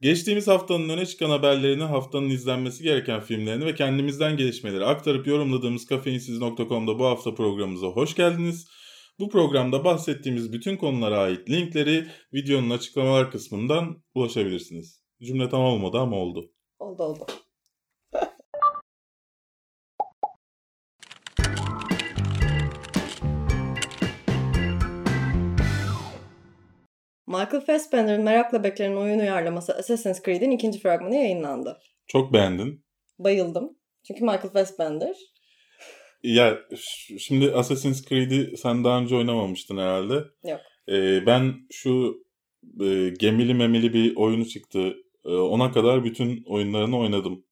Geçtiğimiz haftanın öne çıkan haberlerini, haftanın izlenmesi gereken filmlerini ve kendimizden gelişmeleri aktarıp yorumladığımız kafeinsiz.com'da bu hafta programımıza hoş geldiniz. Bu programda bahsettiğimiz bütün konulara ait linkleri videonun açıklamalar kısmından ulaşabilirsiniz. Cümle tam olmadı ama oldu. Oldu oldu. Michael Fassbender'ın merakla beklenen oyun uyarlaması Assassin's Creed'in ikinci fragmanı yayınlandı. Çok beğendin. Bayıldım. Çünkü Michael Fassbender. Ya şimdi Assassin's Creed'i sen daha önce oynamamıştın herhalde. Yok. Ee, ben şu e, gemili memeli bir oyunu çıktı. Ee, ona kadar bütün oyunlarını oynadım.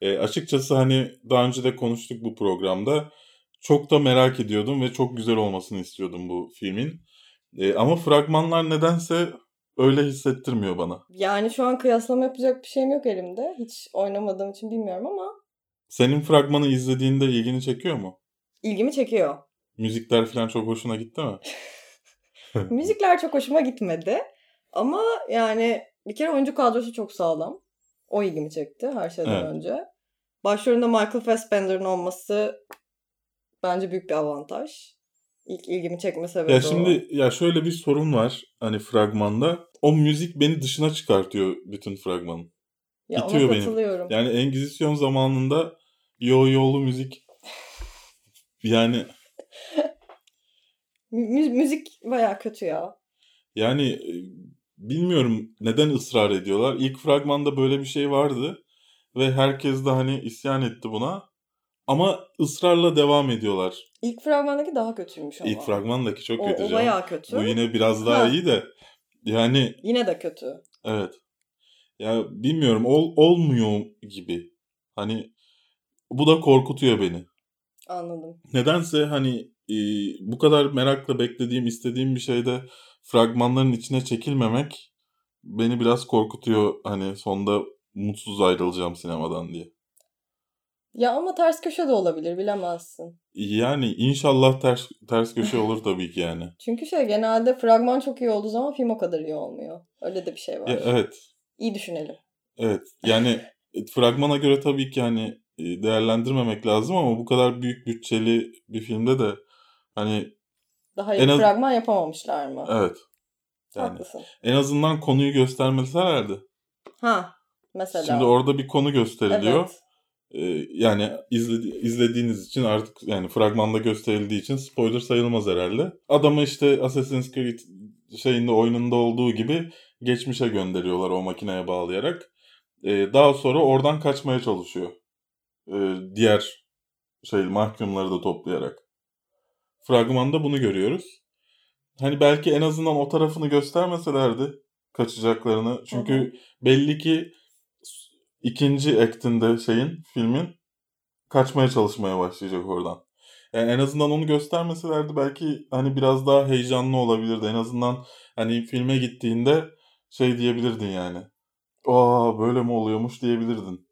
Ee, açıkçası hani daha önce de konuştuk bu programda. Çok da merak ediyordum ve çok güzel olmasını istiyordum bu filmin. Ee, ama fragmanlar nedense öyle hissettirmiyor bana. Yani şu an kıyaslama yapacak bir şeyim yok elimde. Hiç oynamadığım için bilmiyorum ama Senin fragmanı izlediğinde ilgini çekiyor mu? ilgimi çekiyor. Müzikler falan çok hoşuna gitti mi? Müzikler çok hoşuma gitmedi. Ama yani bir kere oyuncu kadrosu çok sağlam. O ilgimi çekti her şeyden Evet. önce. Başrolünde Michael Fassbender'ın olması bence büyük bir avantaj. İlk ilgimi çekme sebebi Ya o. şimdi ya şöyle bir sorun var hani fragmanda. O müzik beni dışına çıkartıyor bütün fragmanın. ya itiyor ona beni. katılıyorum. Yani Engizisyon zamanında yo yolu müzik yani Mü- müzik baya kötü ya. yani e, bilmiyorum neden ısrar ediyorlar. İlk fragmanda böyle bir şey vardı ve herkes de hani isyan etti buna. Ama ısrarla devam ediyorlar. İlk fragmandaki daha kötüymüş ama. İlk fragmandaki çok o, kötü o bayağı kötü. Bu yine biraz daha Ha. iyi de yani Yine de kötü. Evet. Ya bilmiyorum ol, olmuyor gibi. Hani bu da korkutuyor beni. Anladım. Nedense hani e, bu kadar merakla beklediğim, istediğim bir şeyde fragmanların içine çekilmemek beni biraz korkutuyor. Hani sonda mutsuz ayrılacağım sinemadan diye. Ya ama ters köşe de olabilir bilemezsin. Yani inşallah ters ters köşe olur tabii ki yani. Çünkü şey genelde fragman çok iyi olduğu zaman film o kadar iyi olmuyor. Öyle de bir şey var. Ya, evet. İyi düşünelim. Evet. Yani e, fragmana göre tabii ki hani e, değerlendirmemek lazım ama bu kadar büyük bütçeli bir filmde de hani Daha iyi az- fragman yapamamışlar mı? evet. Yani Haklısın. en azından konuyu göstermeselerdi. Ha mesela. Şimdi orada bir konu gösteriliyor. Evet. Ee, yani izledi- izlediğiniz için artık yani fragmanda gösterildiği için spoiler sayılmaz herhalde. Adamı işte Assassin's Creed şeyinde oyununda olduğu gibi geçmişe gönderiyorlar o makineye bağlayarak. Ee, daha sonra oradan kaçmaya çalışıyor. Ee, diğer şey mahkumları da toplayarak. Fragmanda bunu görüyoruz. Hani belki en azından o tarafını göstermeselerdi kaçacaklarını. Çünkü Hı hı. belli ki ikinci actinde şeyin filmin kaçmaya çalışmaya başlayacak oradan. Yani en azından onu göstermeselerdi belki hani biraz daha heyecanlı olabilirdi. En azından hani filme gittiğinde şey diyebilirdin yani. Aa böyle mi oluyormuş diyebilirdin.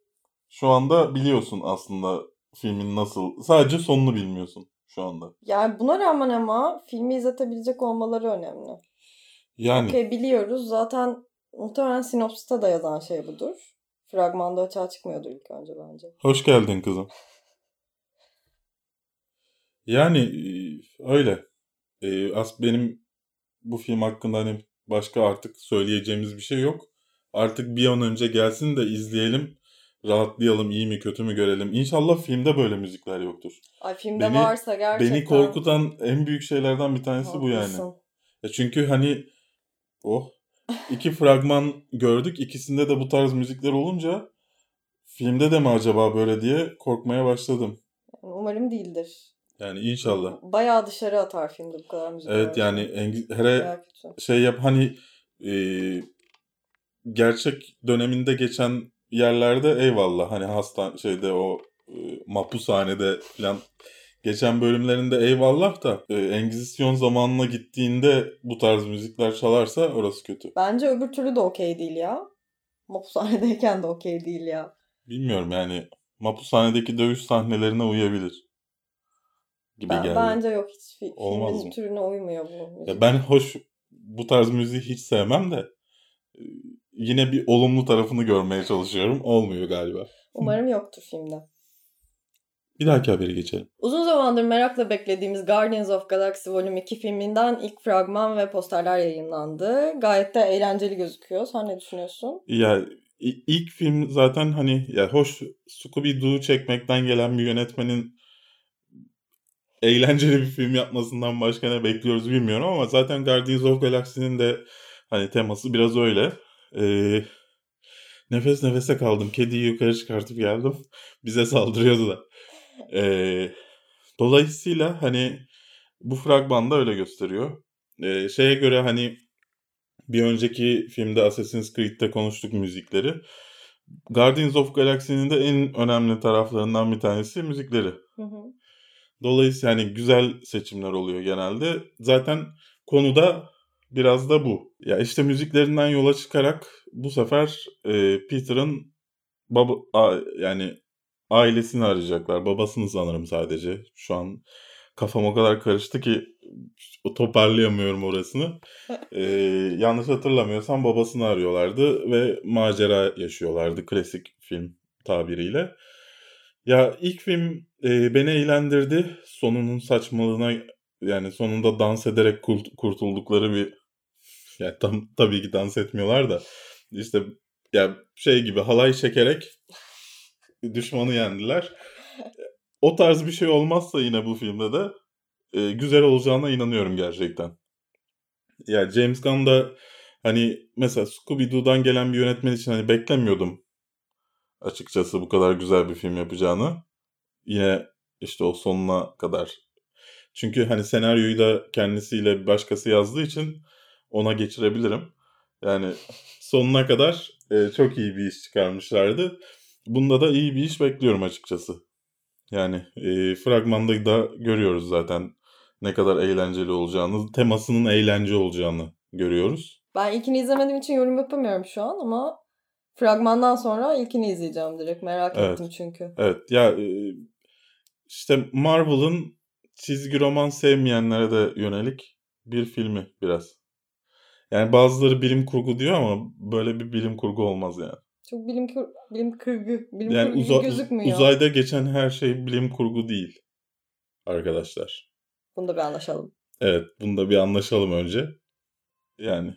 Şu anda biliyorsun aslında filmin nasıl. Sadece sonunu bilmiyorsun şu anda. Yani buna rağmen ama filmi izletebilecek olmaları önemli. Yani Okey biliyoruz. Zaten muhtemelen sinopsiste da yazan şey budur. Fragmanda açığa çıkmıyordur ilk önce bence. hoş geldin kızım. Yani e, öyle. E, as benim bu film hakkında hani başka artık söyleyeceğimiz bir şey yok. Artık bir an önce gelsin de izleyelim. Rahatlayalım, iyi mi kötü mü görelim. İnşallah filmde böyle müzikler yoktur. Ay filmde Beni- varsa gerçekten. Beni korkutan en büyük şeylerden bir tanesi bu yani. Haklısın. Ya çünkü hani oh iki fragman gördük. İkisinde de bu tarz müzikler olunca filmde de mi acaba böyle diye korkmaya başladım. Umarım değildir. Yani inşallah. Bayağı dışarı atar filmde bu kadar müzik Evet yani en- hele şey yap hani e, gerçek döneminde geçen yerlerde eyvallah hani hasta şeyde o e, mahpushanede falan geçen bölümlerinde eyvallah da e, Engizisyon zamanına gittiğinde bu tarz müzikler çalarsa orası kötü. Bence öbür türlü de okey değil ya. Mapushanedeyken de okey değil ya. Bilmiyorum yani mahpushanedeki dövüş sahnelerine uyabilir gibi Ben, geldi. bence yok hiç fi- Olmaz filmin mı? türüne uymuyor bu müzik. Ya ben hoş bu tarz müziği hiç sevmem de e, yine bir olumlu tarafını görmeye çalışıyorum. Olmuyor galiba. Umarım yoktur filmde. Bir dahaki haberi geçelim. Uzun zamandır merakla beklediğimiz Guardians of Galaxy Volume 2 filminden ilk fragman ve posterler yayınlandı. Gayet de eğlenceli gözüküyor. Sen ne düşünüyorsun? Ya i- ilk film zaten hani ya hoş Scooby-Doo çekmekten gelen bir yönetmenin eğlenceli bir film yapmasından başka ne bekliyoruz bilmiyorum ama zaten Guardians of Galaxy'nin de hani teması biraz öyle. Ee, nefes nefese kaldım. Kediyi yukarı çıkartıp geldim. Bize saldırıyordu da. Ee, dolayısıyla hani bu fragmanda öyle gösteriyor. Ee, şeye göre hani bir önceki filmde Assassin's Creed'de konuştuk müzikleri. Guardians of Galaxy'nin de en önemli taraflarından bir tanesi müzikleri. Hı hı. Dolayısıyla hani güzel seçimler oluyor genelde. Zaten konuda biraz da bu. Ya işte müziklerinden yola çıkarak bu sefer e, Peter'ın baba a- yani ailesini arayacaklar. Babasını sanırım sadece. Şu an kafam o kadar karıştı ki toparlayamıyorum orasını. E, yanlış hatırlamıyorsam babasını arıyorlardı ve macera yaşıyorlardı klasik film tabiriyle. Ya ilk film e, beni eğlendirdi. Sonunun saçmalığına yani sonunda dans ederek kurt- kurtuldukları bir ya tam tabii ki dans etmiyorlar da işte ya şey gibi halay çekerek düşmanı yendiler. O tarz bir şey olmazsa yine bu filmde de e, güzel olacağına inanıyorum gerçekten. Ya James Gunn da hani mesela Scooby-Doo'dan gelen bir yönetmen için hani beklemiyordum açıkçası bu kadar güzel bir film yapacağını. Yine işte o sonuna kadar. Çünkü hani senaryoyu da kendisiyle bir başkası yazdığı için ona geçirebilirim. Yani sonuna kadar e, çok iyi bir iş çıkarmışlardı. Bunda da iyi bir iş bekliyorum açıkçası. Yani e, fragmanda da görüyoruz zaten ne kadar eğlenceli olacağını, temasının eğlence olacağını görüyoruz. Ben ilkini izlemediğim için yorum yapamıyorum şu an ama fragmandan sonra ilkini izleyeceğim direkt. Merak Evet. ettim çünkü. Evet ya e, işte Marvel'ın çizgi roman sevmeyenlere de yönelik bir filmi biraz. Yani bazıları bilim kurgu diyor ama böyle bir bilim kurgu olmaz yani. Çok bilim kur- bilim kurgu, bilim Yani kurgu uza- gözükmüyor. uzayda geçen her şey bilim kurgu değil arkadaşlar. Bunda bir anlaşalım. Evet bunda bir anlaşalım önce. Yani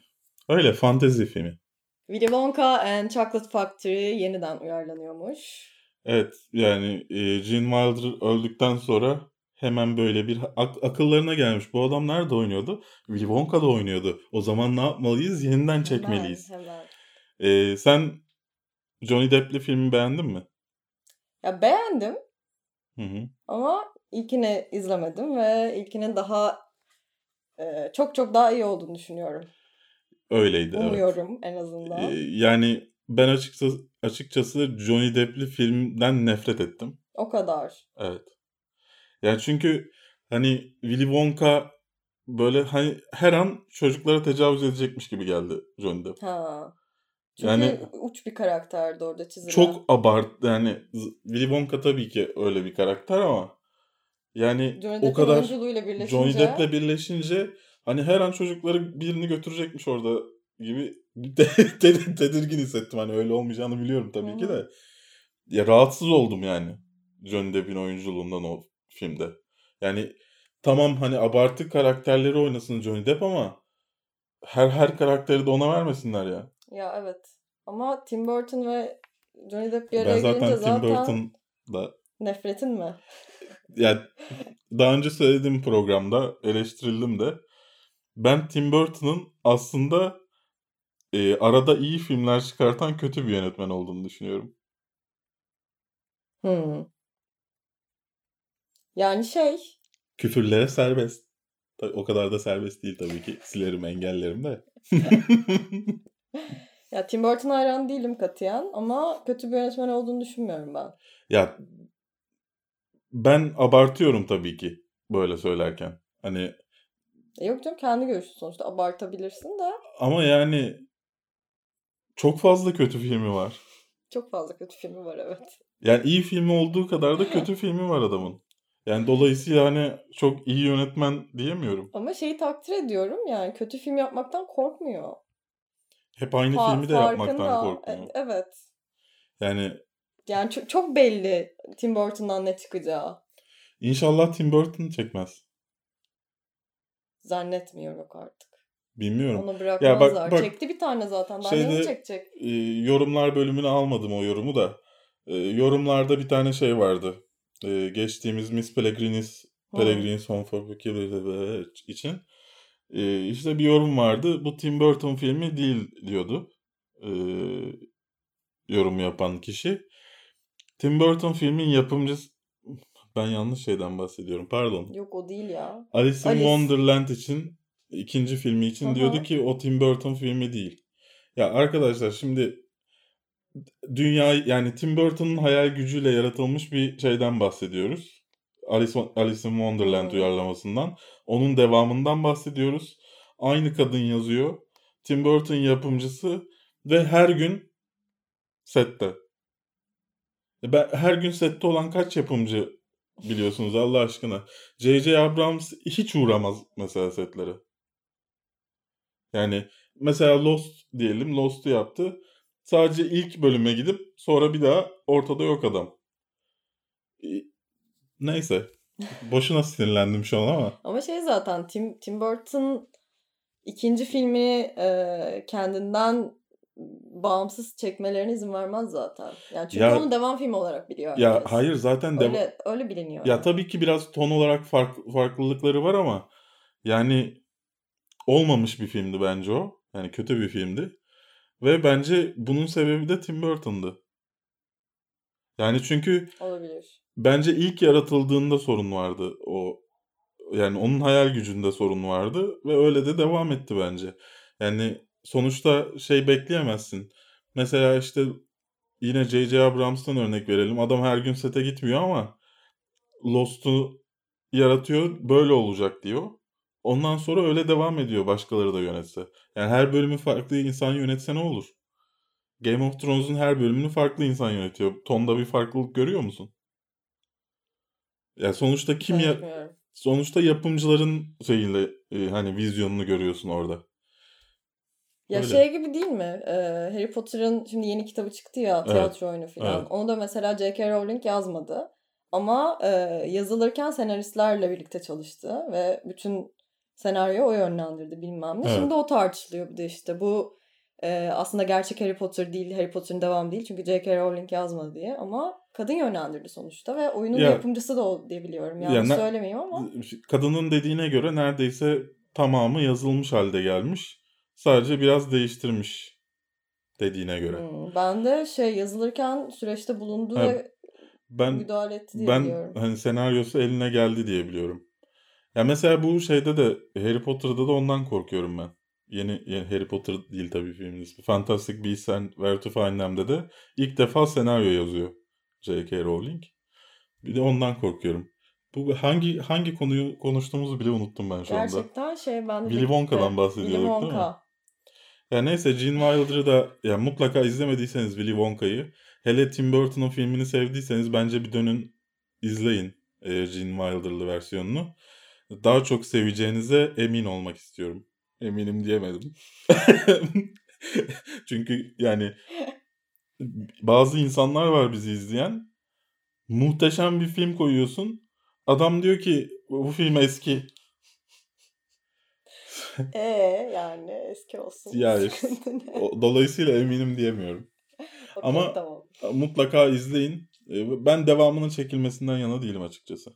öyle fantezi filmi. Willy Wonka and Chocolate Factory yeniden uyarlanıyormuş. Evet yani e, Gene Wilder öldükten sonra hemen böyle bir ak- akıllarına gelmiş. Bu adam nerede oynuyordu? Willy Wonka'da oynuyordu. O zaman ne yapmalıyız? Yeniden çekmeliyiz. Hemen, hemen. E, sen Johnny Depp'li filmi beğendin mi? Ya beğendim Hı hı. ama ilkini izlemedim ve ilkinin daha e, çok çok daha iyi olduğunu düşünüyorum. Öyleydi evet. Umuyorum en E, azından. yani ben açıkçası, açıkçası Johnny Depp'li filmden nefret ettim. O kadar. Evet. Yani çünkü hani Willy Wonka böyle hani her an çocuklara tecavüz edecekmiş gibi geldi Johnny Depp. Ha. Çünkü Yani- uç bir karakterdi orada çizilen. Çok abart yani Willy Wonka tabii ki öyle bir karakter ama yani Johnny o kadar birleşince Johnny Depp'le birleşince hani her an çocukları birini götürecekmiş orada gibi te- te- tedirgin hissettim. Hani öyle olmayacağını biliyorum tabii ki Hı de. Ya rahatsız oldum yani Johnny Depp'in oyunculuğundan o filmde. Yani tamam hani abartı karakterleri oynasın Johnny Depp ama her her karakteri de ona vermesinler ya. Ya evet. Ama Tim Burton ve Johnny Depp bir araya Ben zaten gelince Tim zaten Burton'da nefretin mi? yani daha önce söylediğim programda eleştirildim de ben Tim Burton'ın aslında e, arada iyi filmler çıkartan kötü bir yönetmen olduğunu düşünüyorum. Hmm. Yani şey Küfürlere serbest. Tabii o kadar da serbest değil tabii ki. Silerim engellerim de. ya Tim Burton hayran değilim katiyen ama kötü bir yönetmen olduğunu düşünmüyorum ben. ya ben abartıyorum tabii ki böyle söylerken. Hani E yok canım kendi görüşü sonuçta abartabilirsin de ama yani çok fazla kötü filmi var. çok fazla kötü filmi var evet. Yani iyi filmi olduğu kadar da kötü filmi var adamın. Yani dolayısıyla hani çok iyi yönetmen diyemiyorum. Ama şeyi takdir ediyorum yani kötü film yapmaktan korkmuyor. Hep aynı Fa- filmi de yapmaktan korkuyor. E- Evet. Yani Yani çok, çok belli Tim Burton'dan ne çıkacağı. inşallah Tim Burton çekmez. Zannetmiyorum artık. Bilmiyorum. Onu bırakmazlar. bak- Çekti bir tane zaten. Daha Şeyde- ne çekecek? Ee, yorumlar bölümünü almadım o yorumu da. Ee, yorumlarda bir tane şey vardı. Ee, geçtiğimiz Miss Peregrinis Hı. Peregrinis Home for Peculiar için. Ee, işte bir yorum vardı. Bu Tim Burton filmi değil diyordu. Ee, yorum yapan kişi. Tim Burton filmin yapımcısı ben yanlış şeyden bahsediyorum. Pardon. Yok o değil ya. Alice in Alice. Wonderland için ikinci filmi için hı. diyordu ki o Tim Burton filmi değil. Ya arkadaşlar şimdi dünya yani Tim Burton'un hayal gücüyle yaratılmış bir şeyden bahsediyoruz. Alice, Alice in Wonderland Hı. uyarlamasından. Onun devamından bahsediyoruz. Aynı kadın yazıyor. Tim Burton yapımcısı ve her gün sette. E Ben, her gün sette olan kaç yapımcı biliyorsunuz Allah aşkına. J.J. Abrams hiç uğramaz mesela setlere. Yani mesela Lost diyelim. Lost'u yaptı. Sadece ilk bölüme gidip sonra bir daha ortada yok adam. Neyse. Boşuna sinirlendim şu an ama. Ama şey zaten Tim, Tim Burton ikinci filmini e, kendinden bağımsız çekmelerine izin vermez zaten. Yani çünkü Ya- onu devam filmi olarak biliyor Ya herkes. hayır zaten deva- Öyle, öyle biliniyor. Ya yani. tabii ki biraz ton olarak fark, farklılıkları var ama yani olmamış bir filmdi bence o. Yani kötü bir filmdi. Ve bence bunun sebebi de Tim Burton'dı. Yani çünkü Olabilir. Bence ilk yaratıldığında sorun vardı o. Yani onun hayal gücünde sorun vardı ve öyle de devam etti bence. Yani sonuçta şey bekleyemezsin. Mesela işte yine J.J. Abrams'tan örnek verelim. Adam her gün sete gitmiyor ama Lost'u yaratıyor böyle olacak diyor. Ondan sonra öyle devam ediyor başkaları da yönetse. Yani her bölümü farklı insan yönetse ne olur? Game of Thrones'un her bölümünü farklı insan yönetiyor. Tonda bir farklılık görüyor musun? Ya sonuçta kim ya sonuçta yapımcıların şeyiyle e, hani vizyonunu görüyorsun orada. Ya Öyle. şey gibi değil mi? Ee, Harry Potter'ın şimdi yeni kitabı çıktı ya Evet. tiyatro oyunu falan. Evet. Onu da mesela J.K. Rowling yazmadı. Ama e, yazılırken senaristlerle birlikte çalıştı ve bütün senaryoyu o yönlendirdi bilmem ne. Evet. Şimdi o tartışılıyor bir de işte bu e, aslında gerçek Harry Potter değil, Harry Potter'ın devamı değil çünkü J.K. Rowling yazmadı diye ama kadın yönlendirdi sonuçta ve oyunun Ya- yapımcısı da o diye biliyorum. Yanlış ne- söylemeyeyim ama. Kadının dediğine göre neredeyse tamamı yazılmış halde gelmiş. Sadece biraz değiştirmiş dediğine göre. Hmm, ben de şey yazılırken süreçte bulundu Ha, ve Ben müdahale etti diye ben biliyorum. hani senaryosu eline geldi diye biliyorum. Ya mesela bu şeyde de Harry Potter'da da ondan korkuyorum ben. Yeni, yeni Harry Potter değil tabii filmin ismi. Fantastic Beasts and Where to Find Them'de de ilk defa senaryo yazıyor J.K. Rowling. Bir de ondan korkuyorum. Bu hangi hangi konuyu konuştuğumuzu bile unuttum ben şu anda. Gerçekten şey ben de Willy Wonka'dan bahsediyorduk Willy değil mi? Wonka. Ya neyse Gene Wilder'ı da ya mutlaka izlemediyseniz Willy Wonka'yı hele Tim Burton'un filmini sevdiyseniz bence bir dönün izleyin e, Gene Wilder'lı versiyonunu. Daha çok seveceğinize emin olmak istiyorum. Eminim diyemedim. Çünkü yani bazı insanlar var bizi izleyen. Muhteşem bir film koyuyorsun. Adam diyor ki bu film eski. Ee yani eski olsun. Ya işte, Sıkıntı ne? O- Dolayısıyla eminim diyemiyorum. Okey, ama- tamam. mutlaka izleyin. Ee, Ben devamının çekilmesinden yana değilim açıkçası.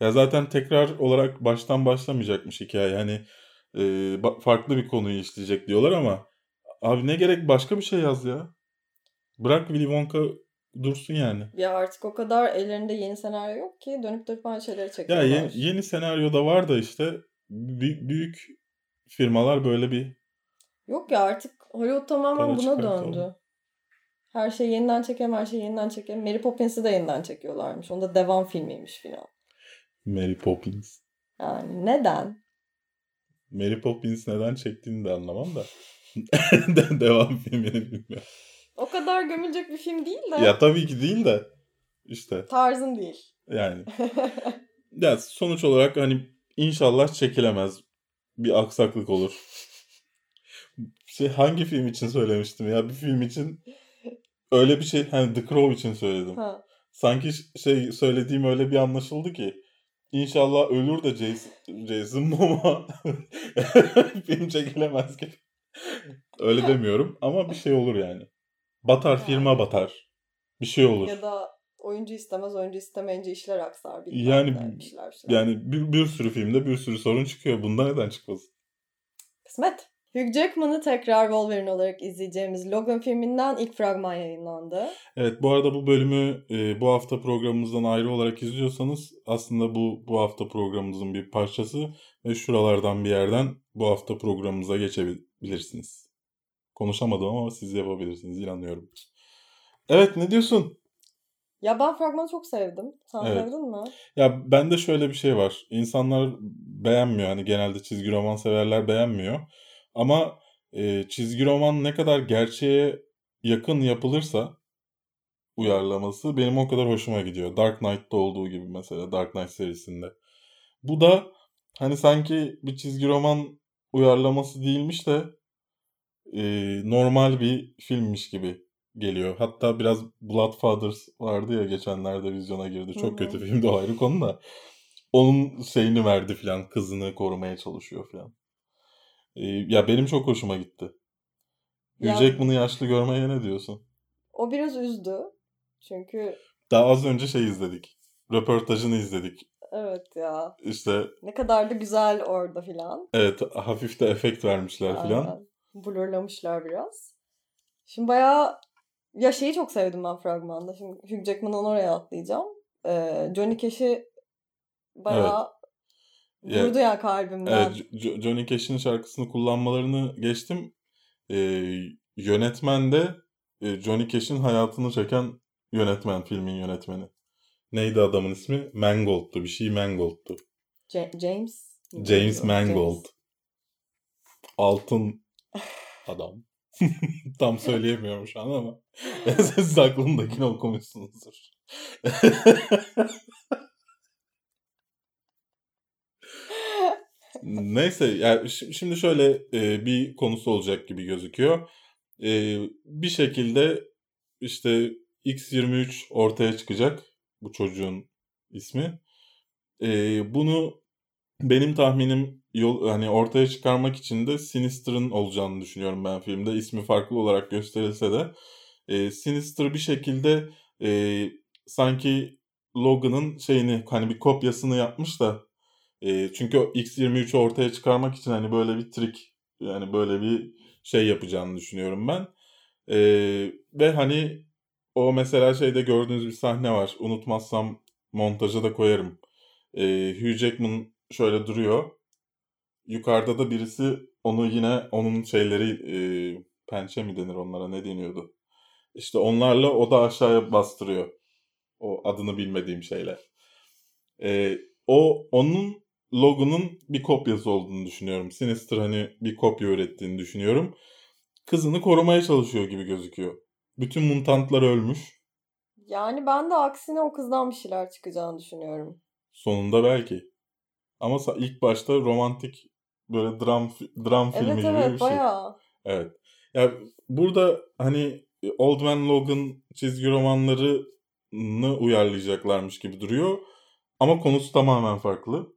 Ya zaten tekrar olarak baştan başlamayacakmış hikaye. Yani e, farklı bir konuyu işleyecek diyorlar ama abi ne gerek başka bir şey yaz ya. Bırak Willy Wonka dursun yani. Ya artık o kadar ellerinde yeni senaryo yok ki dönüp dönüp aynı şeyleri Ya çekiyorlar. yeni, yeni senaryoda var da işte bü- büyük firmalar böyle bir Yok ya artık Hollywood tamamen buna döndü. Her şeyi yeniden çekelim, her şeyi yeniden çekelim. Mary Poppins'i de yeniden çekiyorlarmış. Onda devam filmiymiş filan. Mary Poppins. Yani neden? Mary Poppins neden çektiğini de anlamam da. De- Devam filmini bilmiyorum. O kadar gömülecek bir film değil de Ya tabii ki değil de işte tarzın değil. yani. Ya sonuç olarak hani inşallah çekilemez. Bir aksaklık olur. Şey, hangi film için söylemiştim ya? Bir film için öyle bir şey hani The Crow için söyledim. Ha. Sanki şey söylediğim öyle bir anlaşıldı ki İnşallah ölür de Jason, Jason Momoa film çekilemez ki. Öyle demiyorum ama bir şey olur yani. Batar firma batar. Bir şey olur. Ya da oyuncu istemez, oyuncu istemeyince işler aksar. bilmem Yani şeyler, bir şeyler. yani bir, bir sürü filmde bir sürü sorun çıkıyor. Bunda neden çıkmasın? Kısmet. Hugh Jackman'ı tekrar Wolverine olarak izleyeceğimiz Logan filminden ilk fragman yayınlandı. Evet bu arada bu bölümü e, bu hafta programımızdan ayrı olarak izliyorsanız aslında bu bu hafta programımızın bir parçası ve şuralardan bir yerden bu hafta programımıza geçebilirsiniz. Konuşamadım ama siz yapabilirsiniz inanıyorum. Evet ne diyorsun? Ya ben fragmanı çok sevdim. Sen Evet. sevdin mi? Ya bende şöyle bir şey var. İnsanlar beğenmiyor. Hani genelde çizgi roman severler beğenmiyor. Ama e, çizgi roman ne kadar gerçeğe yakın yapılırsa uyarlaması benim o kadar hoşuma gidiyor. Dark Knight'ta olduğu gibi mesela Dark Knight serisinde. Bu da hani sanki bir çizgi roman uyarlaması değilmiş de e, normal bir filmmiş gibi geliyor. Hatta biraz Bloodfathers vardı ya geçenlerde vizyona girdi. Çok Hı hı. kötü filmdi o ayrı konu da. Onun şeyini verdi filan. Kızını korumaya çalışıyor filan. E, ya benim çok hoşuma gitti. Hugh Ya- Jackman'ı yaşlı görmeye ne diyorsun? O biraz üzdü. Çünkü Daha az önce şey izledik. Röportajını izledik. evet ya İşte ne kadar da güzel orada filan. evet hafif de efekt vermişler filan. Blurlamışlar biraz. Şimdi bayağı ya şeyi çok sevdim ben fragmanda. Şimdi Hugh Jackman'dan oraya atlayacağım. Ee, Johnny Cash'i bayağı Ya- vurdu ya kalbimden. Evet, Jo- Johnny Cash'in şarkısını kullanmalarını geçtim. Ee, yönetmen de e, Johnny Cash'in hayatını çeken yönetmen, filmin yönetmeni. Neydi adamın ismi? Mangold'tu. Bir şey Mangold'tu. Ja- James. James Mangold. Altın adam. Tam söyleyemiyorum şu an ama. Siz aklımdakini okumuşsunuzdur. Neyse yani şi- şimdi şöyle e, bir konusu olacak gibi gözüküyor. E, bir şekilde işte X23 ortaya çıkacak bu çocuğun ismi. E, bunu benim tahminim yol hani ortaya çıkarmak için de Sinister'ın olacağını düşünüyorum ben filmde. İsmi farklı olarak gösterilse de e, Sinister bir şekilde e, sanki Logan'ın şeyini hani bir kopyasını yapmış da e, çünkü o X23'ü ortaya çıkarmak için hani böyle bir trik yani böyle bir şey yapacağını düşünüyorum ben. E, ve hani o mesela şeyde gördüğünüz bir sahne var. Unutmazsam montaja da koyarım. E, Hugh Jackman şöyle duruyor. Yukarıda da birisi onu yine onun şeyleri e, pençe mi denir onlara ne deniyordu? İşte onlarla o da aşağıya bastırıyor. O adını bilmediğim şeyler. E, o onun Logan'ın bir kopyası olduğunu düşünüyorum. Sinister hani bir kopya ürettiğini düşünüyorum. Kızını korumaya çalışıyor gibi gözüküyor. Bütün mutantlar ölmüş. Yani ben de aksine o kızdan bir şeyler çıkacağını düşünüyorum. Sonunda belki. Ama ilk başta romantik böyle dram dram filmi Evet gibi evet bir şey. bayağı. Evet. Ya burada hani Old Man Logan çizgi romanlarını uyarlayacaklarmış gibi duruyor. Ama konusu tamamen farklı.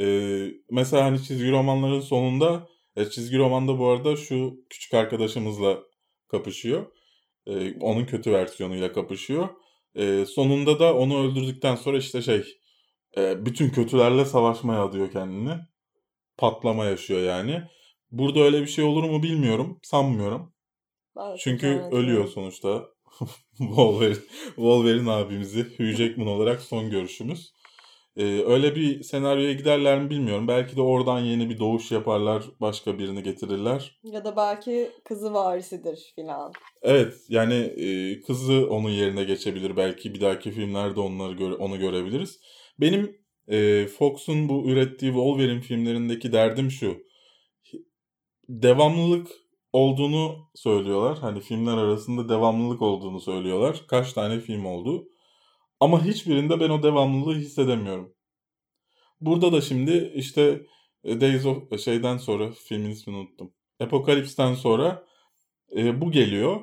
Ee, mesela hani çizgi romanların sonunda e, çizgi romanda bu arada şu küçük arkadaşımızla kapışıyor. Ee, onun kötü versiyonuyla kapışıyor. Ee, sonunda da onu öldürdükten sonra işte şey e, bütün kötülerle savaşmaya adıyor kendini. Patlama yaşıyor yani. Burada öyle bir şey olur mu bilmiyorum. Sanmıyorum. Ben Çünkü zannetmiyorum. ölüyor sonuçta. Wolverine, Wolverine abimizi Hugh Jackman olarak son görüşümüz. Ee, öyle bir senaryoya giderler mi bilmiyorum. Belki de oradan yeni bir doğuş yaparlar. Başka birini getirirler. Ya da belki kızı varisidir filan. Evet yani e, kızı onun yerine geçebilir. Belki bir dahaki filmlerde onları göre, onu görebiliriz. Benim e, Fox'un bu ürettiği Wolverine filmlerindeki derdim şu. Devamlılık olduğunu söylüyorlar. Hani filmler arasında devamlılık olduğunu söylüyorlar. Kaç tane film oldu. Ama hiçbirinde ben o devamlılığı hissedemiyorum. Burada da şimdi işte e, Days of şeyden sonra filmin ismini unuttum. Apokalips'ten sonra e, bu geliyor.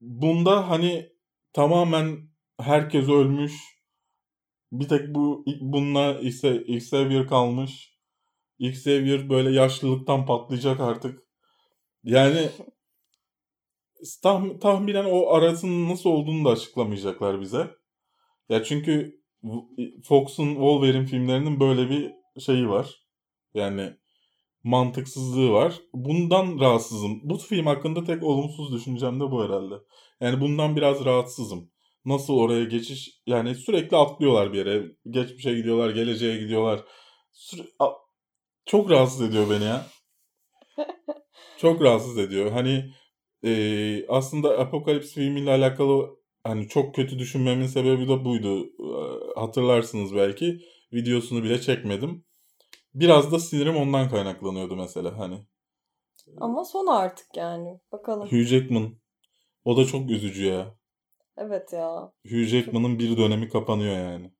Bunda hani tamamen herkes ölmüş. Bir tek bu bununla ise Xavier kalmış. Xavier böyle yaşlılıktan patlayacak artık. Yani tah- tahminen o arasının nasıl olduğunu da açıklamayacaklar bize. Ya çünkü Fox'un Wolverine filmlerinin böyle bir şeyi var. Yani mantıksızlığı var. Bundan rahatsızım. Bu film hakkında tek olumsuz düşüncem de bu herhalde. Yani bundan biraz rahatsızım. Nasıl oraya geçiş yani sürekli atlıyorlar bir yere. Geçmişe gidiyorlar, geleceğe gidiyorlar. Süre... Çok rahatsız ediyor beni ya. Çok rahatsız ediyor. Hani e, aslında Apokalips filmiyle alakalı hani çok kötü düşünmemin sebebi de buydu. Hatırlarsınız belki. Videosunu bile çekmedim. Biraz da sinirim ondan kaynaklanıyordu mesela hani. Ama son artık yani. Bakalım. Hugh Jackman. O da çok üzücü ya. Evet ya. Hugh Jackman'ın bir dönemi kapanıyor yani.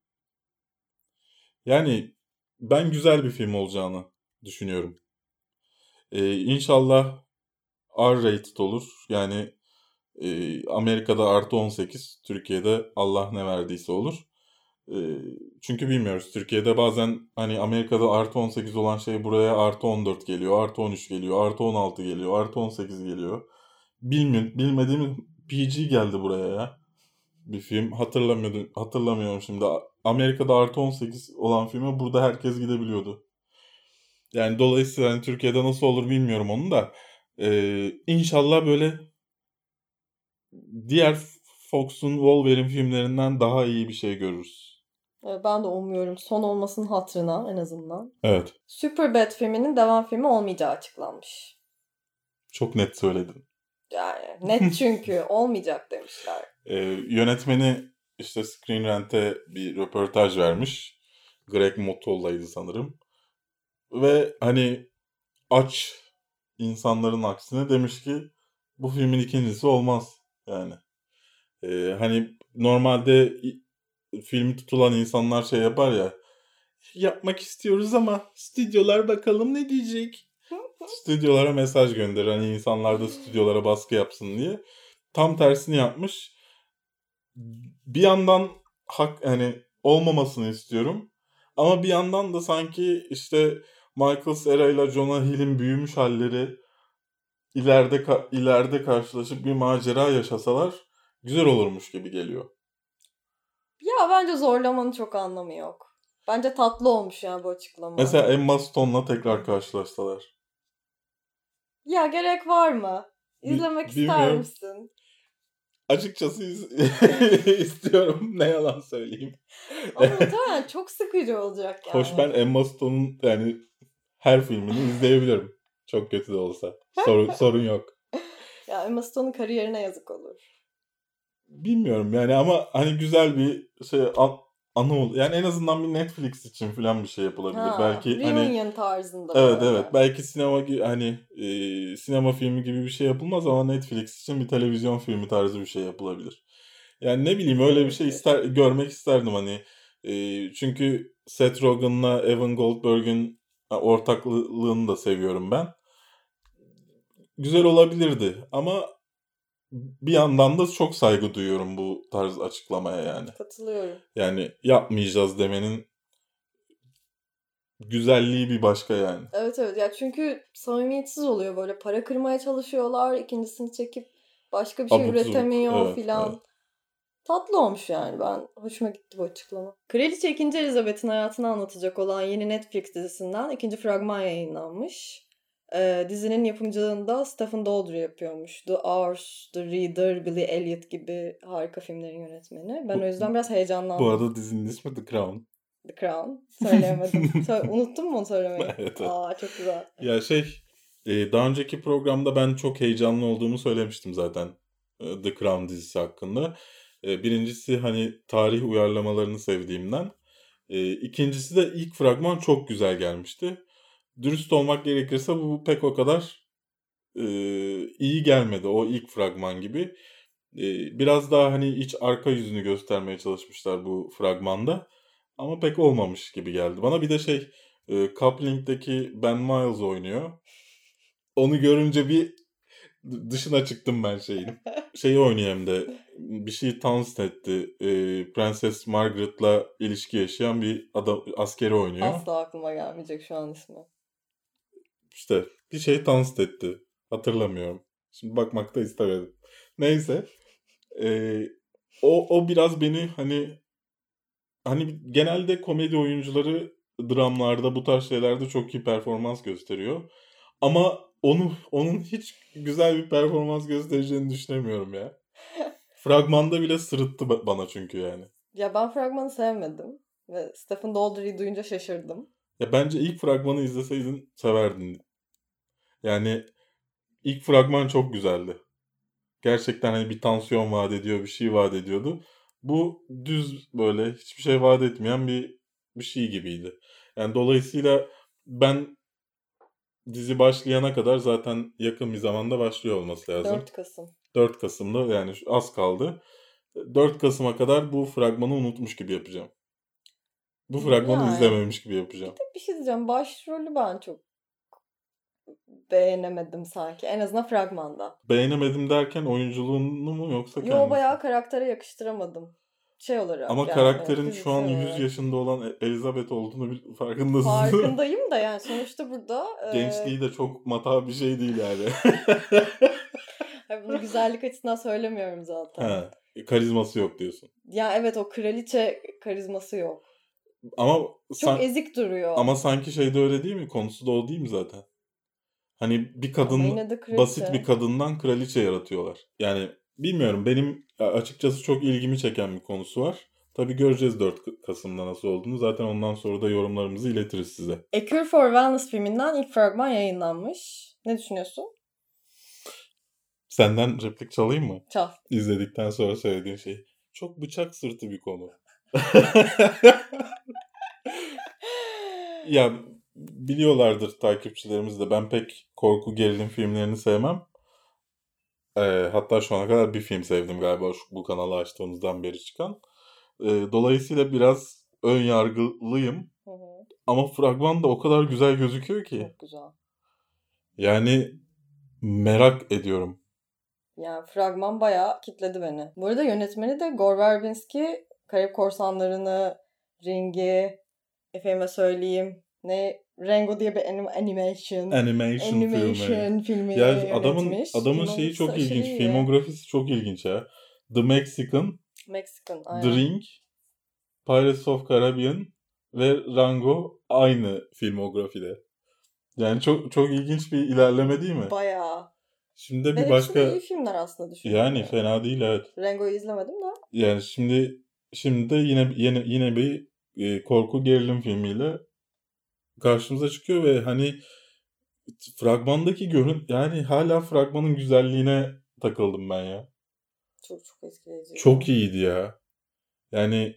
Yani ben güzel bir film olacağını düşünüyorum. Ee, inşallah R-rated olur. Yani e, Amerika'da artı 18, Türkiye'de Allah ne verdiyse olur. E, çünkü bilmiyoruz. Türkiye'de bazen hani Amerika'da artı 18 olan şey buraya artı 14 geliyor, artı 13 geliyor, artı 16 geliyor, artı 18 geliyor. Bilmiyorum, bilmediğim PG geldi buraya ya. Bir film hatırlamıyordum, hatırlamıyorum şimdi. Amerika'da artı 18 olan filme burada herkes gidebiliyordu. Yani dolayısıyla hani Türkiye'de nasıl olur bilmiyorum onu da. Ee, inşallah böyle diğer Fox'un Wolverine filmlerinden daha iyi bir şey görürüz. Ben de umuyorum son olmasının hatırına en azından. Evet. Superbad filminin devam filmi olmayacağı açıklanmış. Çok net söyledin. Yani net çünkü olmayacak demişler. Ee, yönetmeni işte Screen Rant'e bir röportaj vermiş. Greg Motolla'ydı sanırım. Ve hani aç insanların aksine demiş ki bu filmin ikincisi olmaz. Yani e, hani normalde filmi tutulan insanlar şey yapar ya yapmak istiyoruz ama stüdyolar bakalım ne diyecek. Stüdyolara mesaj gönderir hani insanlar da stüdyolara baskı yapsın diye. Tam tersini yapmış. Bir yandan hak hani olmamasını istiyorum. Ama bir yandan da sanki işte Michael Cera ile Jonah Hill'in büyümüş halleri ileride ileride karşılaşıp bir macera yaşasalar güzel olurmuş gibi geliyor. Ya bence zorlamanın çok anlamı yok. Bence tatlı olmuş yani bu açıklama. Mesela Emma Stone'la tekrar karşılaşsalar. Ya gerek var mı? İzlemek Bi- ister misin? Açıkçası istiyorum. Ne yalan söyleyeyim. Ama muhtemelen çok sıkıcı olacak yani. Hoş ben Emma Stone'un yani her filmini izleyebilirim. Çok kötü de olsa. Sorun, sorun yok. Ya Emma Stone'un kariyerine yazık olur. Bilmiyorum yani ama hani güzel bir şey an, anı ol. Yani en azından bir Netflix için falan bir şey yapılabilir. Ha, belki hani tarzında. Evet böyle. evet. Belki sinema hani e, sinema filmi gibi bir şey yapılmaz ama Netflix için bir televizyon filmi tarzı bir şey yapılabilir. Yani ne bileyim öyle bir şey ister görmek isterdim hani. E, çünkü Seth Rogen'la Evan Goldberg'in ortaklığını da seviyorum ben güzel olabilirdi ama bir yandan da çok saygı duyuyorum bu tarz açıklamaya yani. Katılıyorum. Yani yapmayacağız demenin güzelliği bir başka yani. Evet evet ya çünkü samimiyetsiz oluyor böyle para kırmaya çalışıyorlar ikincisini çekip başka bir şey Abuk üretemiyor evet, filan. Evet. Tatlı olmuş yani ben hoşuma gitti bu açıklama. Kraliçe 2. Elizabeth'in hayatını anlatacak olan yeni Netflix dizisinden ikinci fragman yayınlanmış. Ee, dizinin yapımcılığında Stephen Daldry yapıyormuş. The Hours, The Reader, Billy Elliot gibi harika filmlerin yönetmeni. Ben o yüzden biraz heyecanlandım. Bu arada dizinin ismi The Crown. The Crown. Söyleyemedim. Sö- Unuttun mu onu söylemeyi? evet, evet. Aa çok güzel. Ya şey e, daha önceki programda ben çok heyecanlı olduğumu söylemiştim zaten e, The Crown dizisi hakkında. E, birincisi hani tarih uyarlamalarını sevdiğimden. İkincisi de ilk fragman çok güzel gelmişti dürüst olmak gerekirse bu pek o kadar e, iyi gelmedi. O ilk fragman gibi. E, biraz daha hani iç arka yüzünü göstermeye çalışmışlar bu fragmanda. Ama pek olmamış gibi geldi bana. Bir de şey e, Coupling'deki Ben Miles oynuyor. onu görünce bir dışına çıktım ben şeyin. Şeyi oynayayım da bir şey Townsend etti. E, Prenses Margaret'la ilişki yaşayan bir adam askeri oynuyor. Asla aklıma gelmeyecek şu an ismi. İşte bir şey Townsend etti. Hatırlamıyorum. Şimdi bakmakta istemedim. Neyse. E, o, o biraz beni hani hani genelde komedi oyuncuları dramlarda bu tarz şeylerde çok iyi performans gösteriyor. Ama onu onun hiç güzel bir performans göstereceğini düşünemiyorum ya. Fragmanda bile sırıttı bana çünkü yani. Ya ben fragmanı sevmedim. Ve Stephen Daldry'i duyunca şaşırdım. Ya bence ilk fragmanı izleseydin severdin. Yani ilk fragman çok güzeldi. Gerçekten hani bir tansiyon vaat ediyor, bir şey vaat ediyordu. Bu düz böyle hiçbir şey vaat etmeyen bir bir şey gibiydi. Yani dolayısıyla ben dizi başlayana kadar zaten yakın bir zamanda başlıyor olması lazım. 4 Kasım. 4 Kasım'da yani az kaldı. 4 Kasım'a kadar bu fragmanı unutmuş gibi yapacağım. Bu fragmanı yani, izlememiş gibi yapacağım. Bir bir şey diyeceğim. Başrolü ben çok beğenemedim sanki. En azından fragmanda. Beğenemedim derken oyunculuğunu mu yoksa kendisi? Yo bayağı karaktere yakıştıramadım şey olarak. Ama yani, karakterin şu an 100 yaşında olan Elizabeth olduğunu farkındasın. Farkındayım da yani sonuçta burada. Gençliği e... de çok mata bir şey değil yani. bunu güzellik açısından söylemiyorum zaten. Ha, karizması yok diyorsun. Ya evet o kraliçe karizması yok. Ama çok san... ezik duruyor. Ama sanki şey de öyle değil mi? Konusu da o değil mi zaten? Hani bir kadın basit bir kadından kraliçe yaratıyorlar. Yani bilmiyorum benim açıkçası çok ilgimi çeken bir konusu var. Tabi göreceğiz 4 Kasım'da nasıl olduğunu. Zaten ondan sonra da yorumlarımızı iletiriz size. A Cure for Wellness filminden ilk fragman yayınlanmış. Ne düşünüyorsun? Senden replik çalayım mı? Çal. İzledikten sonra söylediğin şey. Çok bıçak sırtı bir konu. ya biliyorlardır takipçilerimiz de ben pek korku gerilim filmlerini sevmem. E, hatta şu ana kadar bir film sevdim galiba şu, bu kanalı açtığımızdan beri çıkan. E, dolayısıyla biraz ön yargılıyım. Hı hı. Ama fragman da o kadar güzel gözüküyor ki. Çok güzel. Yani merak ediyorum. Yani fragman bayağı kitledi beni. Bu arada yönetmeni de Gore Verbinski, Karayip Korsanları'nı, Ring'i, efendime söyleyeyim ne Rango diye bir anim animation animation, animation filmi. filmi ya adamın adamın şeyi çok ilginç. Şey filmografisi çok ilginç ya. The Mexican, Mexican aynen. The Ring, Pirates of Caribbean ve Rango aynı filmografide. Yani çok çok ilginç bir ilerleme değil mi? Bayağı. Şimdi bir başka iyi filmler aslında düşünüyorum. Yani fena değil evet. Rango'yu izlemedim de. Yani şimdi şimdi de yine yine yine bir e, korku gerilim filmiyle karşımıza çıkıyor ve hani fragmandaki görün yani hala fragmanın güzelliğine takıldım ben ya. Çok çok etkileyici. Çok iyiydi ya. Yani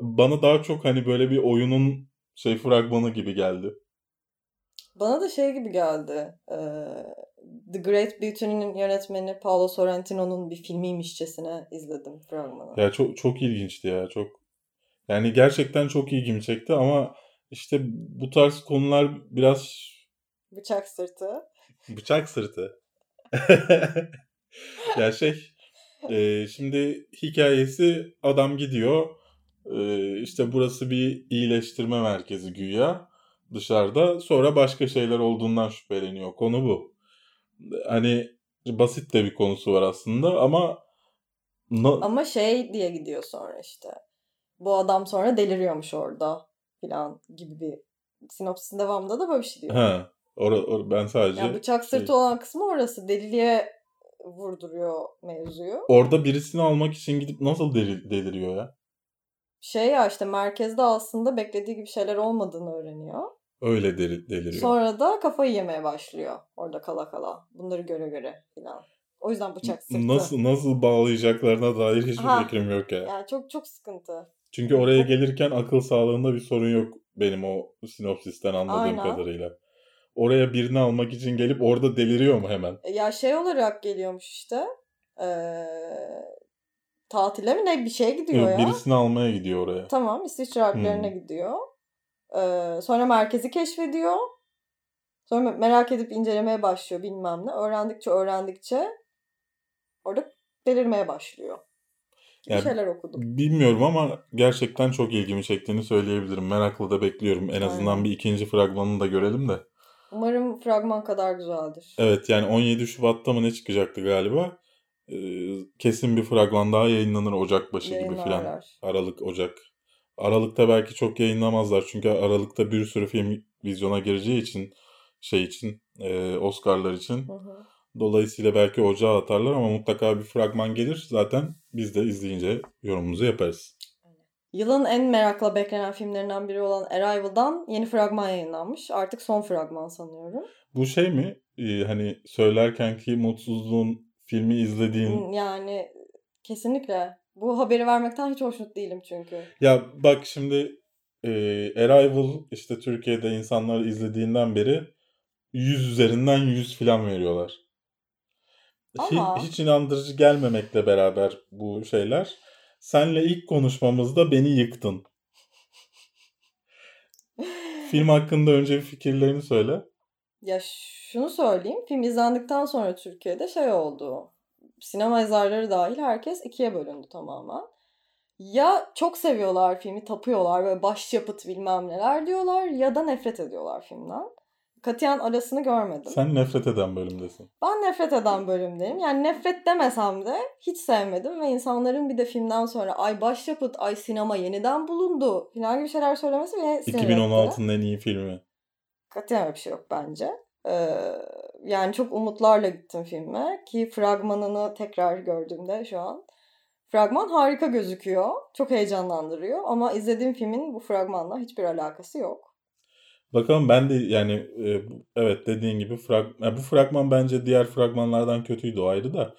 bana daha çok hani böyle bir oyunun şey fragmanı gibi geldi. Bana da şey gibi geldi. The Great Beauty'nin yönetmeni Paolo Sorrentino'nun bir filmiymişçesine izledim fragmanı. Ya çok çok ilginçti ya. Çok yani gerçekten çok ilgimi çekti ama işte bu tarz konular biraz... Bıçak sırtı. Bıçak sırtı. ya şey e, şimdi hikayesi adam gidiyor. E, işte burası bir iyileştirme merkezi güya dışarıda. Sonra başka şeyler olduğundan şüpheleniyor. Konu bu. Hani basit de bir konusu var aslında ama ama şey diye gidiyor sonra işte. Bu adam sonra deliriyormuş orada falan gibi bir sinopsisin devamında da böyle bir şey diyor. Ha, or, or, ben sadece... Yani bıçak sırtı şey... olan kısmı orası. Deliliğe vurduruyor mevzuyu. Orada birisini almak için gidip nasıl delir, deliriyor ya? Şey ya işte merkezde aslında beklediği gibi şeyler olmadığını öğreniyor. Öyle deli, deliriyor. Sonra da kafayı yemeye başlıyor orada kala kala. Bunları göre göre filan. O yüzden bıçak sırtı. Nasıl nasıl bağlayacaklarına dair hiçbir ha, fikrim yok ya. Yani çok çok sıkıntı. Çünkü oraya gelirken akıl sağlığında bir sorun yok benim o sinopsisten anladığım Aynen. kadarıyla. Oraya birini almak için gelip orada deliriyor mu hemen? E, ya şey olarak geliyormuş işte. Ee, tatile mi ne bir şey gidiyor Yok, ya. Birisini almaya gidiyor oraya. Tamam İsviçre Alplerine hmm. gidiyor. Ee, sonra merkezi keşfediyor. Sonra merak edip incelemeye başlıyor bilmem ne. Öğrendikçe öğrendikçe orada delirmeye başlıyor. Bir şeyler okudum. Bilmiyorum ama gerçekten çok ilgimi çektiğini söyleyebilirim. Merakla da bekliyorum. En azından Aynen. bir ikinci fragmanını da görelim de. Umarım fragman kadar güzeldir. Evet yani 17 Şubat'ta mı ne çıkacaktı galiba? Ee, kesin bir fragman daha yayınlanır Ocak başı gibi falan. Aralık, Ocak. Aralık'ta belki çok yayınlamazlar. Çünkü Aralık'ta bir sürü film vizyona gireceği için şey için e, Oscar'lar için. Hı hı. Dolayısıyla belki ocağa atarlar ama mutlaka bir fragman gelir. Zaten biz de izleyince yorumumuzu yaparız. Yılın en merakla beklenen filmlerinden biri olan Arrival'dan yeni fragman yayınlanmış. Artık son fragman sanıyorum. Bu şey mi? Ee, hani söylerken ki mutsuzluğun filmi izlediğin... Yani kesinlikle. Bu haberi vermekten hiç hoşnut değilim çünkü. Ya bak şimdi e, Arrival işte Türkiye'de insanlar izlediğinden beri 100 üzerinden 100 falan veriyorlar. Ama... Hiç, hiç inandırıcı gelmemekle beraber bu şeyler. Senle ilk konuşmamızda beni yıktın. Film hakkında önce bir fikirlerini söyle. Ya şunu söyleyeyim. Film izlendikten sonra Türkiye'de şey oldu. Sinema yazarları dahil herkes ikiye bölündü tamamen. Ya çok seviyorlar filmi, tapıyorlar ve başyapıt bilmem neler diyorlar ya da nefret ediyorlar filmden katiyen arasını görmedim. Sen nefret eden bölümdesin. Ben nefret eden bölümdeyim. Yani nefret demesem de hiç sevmedim ve insanların bir de filmden sonra ay başyapıt, ay sinema yeniden bulundu falan gibi şeyler söylemesi beni 2016'nın en iyi filmi. Katiyen bir şey yok bence. Ee, yani çok umutlarla gittim filme ki fragmanını tekrar gördüğümde şu an Fragman harika gözüküyor. Çok heyecanlandırıyor ama izlediğim filmin bu fragmanla hiçbir alakası yok. Bakalım ben de yani e, evet dediğin gibi frag, yani bu fragman bence diğer fragmanlardan kötüydü o ayrı da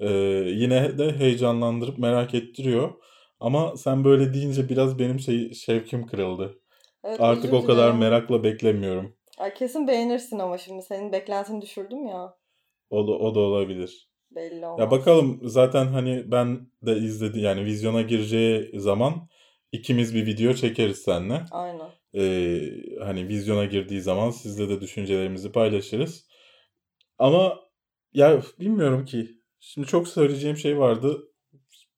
e, yine de heyecanlandırıp merak ettiriyor. Ama sen böyle deyince biraz benim şey şevkim kırıldı. Evet, Artık o kadar merakla beklemiyorum. Ay kesin beğenirsin ama şimdi senin beklentini düşürdüm ya. O da, o da olabilir. Belli olmaz. Ya bakalım zaten hani ben de izledi yani vizyona gireceği zaman ikimiz bir video çekeriz seninle. Aynen e, hani vizyona girdiği zaman sizle de düşüncelerimizi paylaşırız. Ama ya bilmiyorum ki. Şimdi çok söyleyeceğim şey vardı.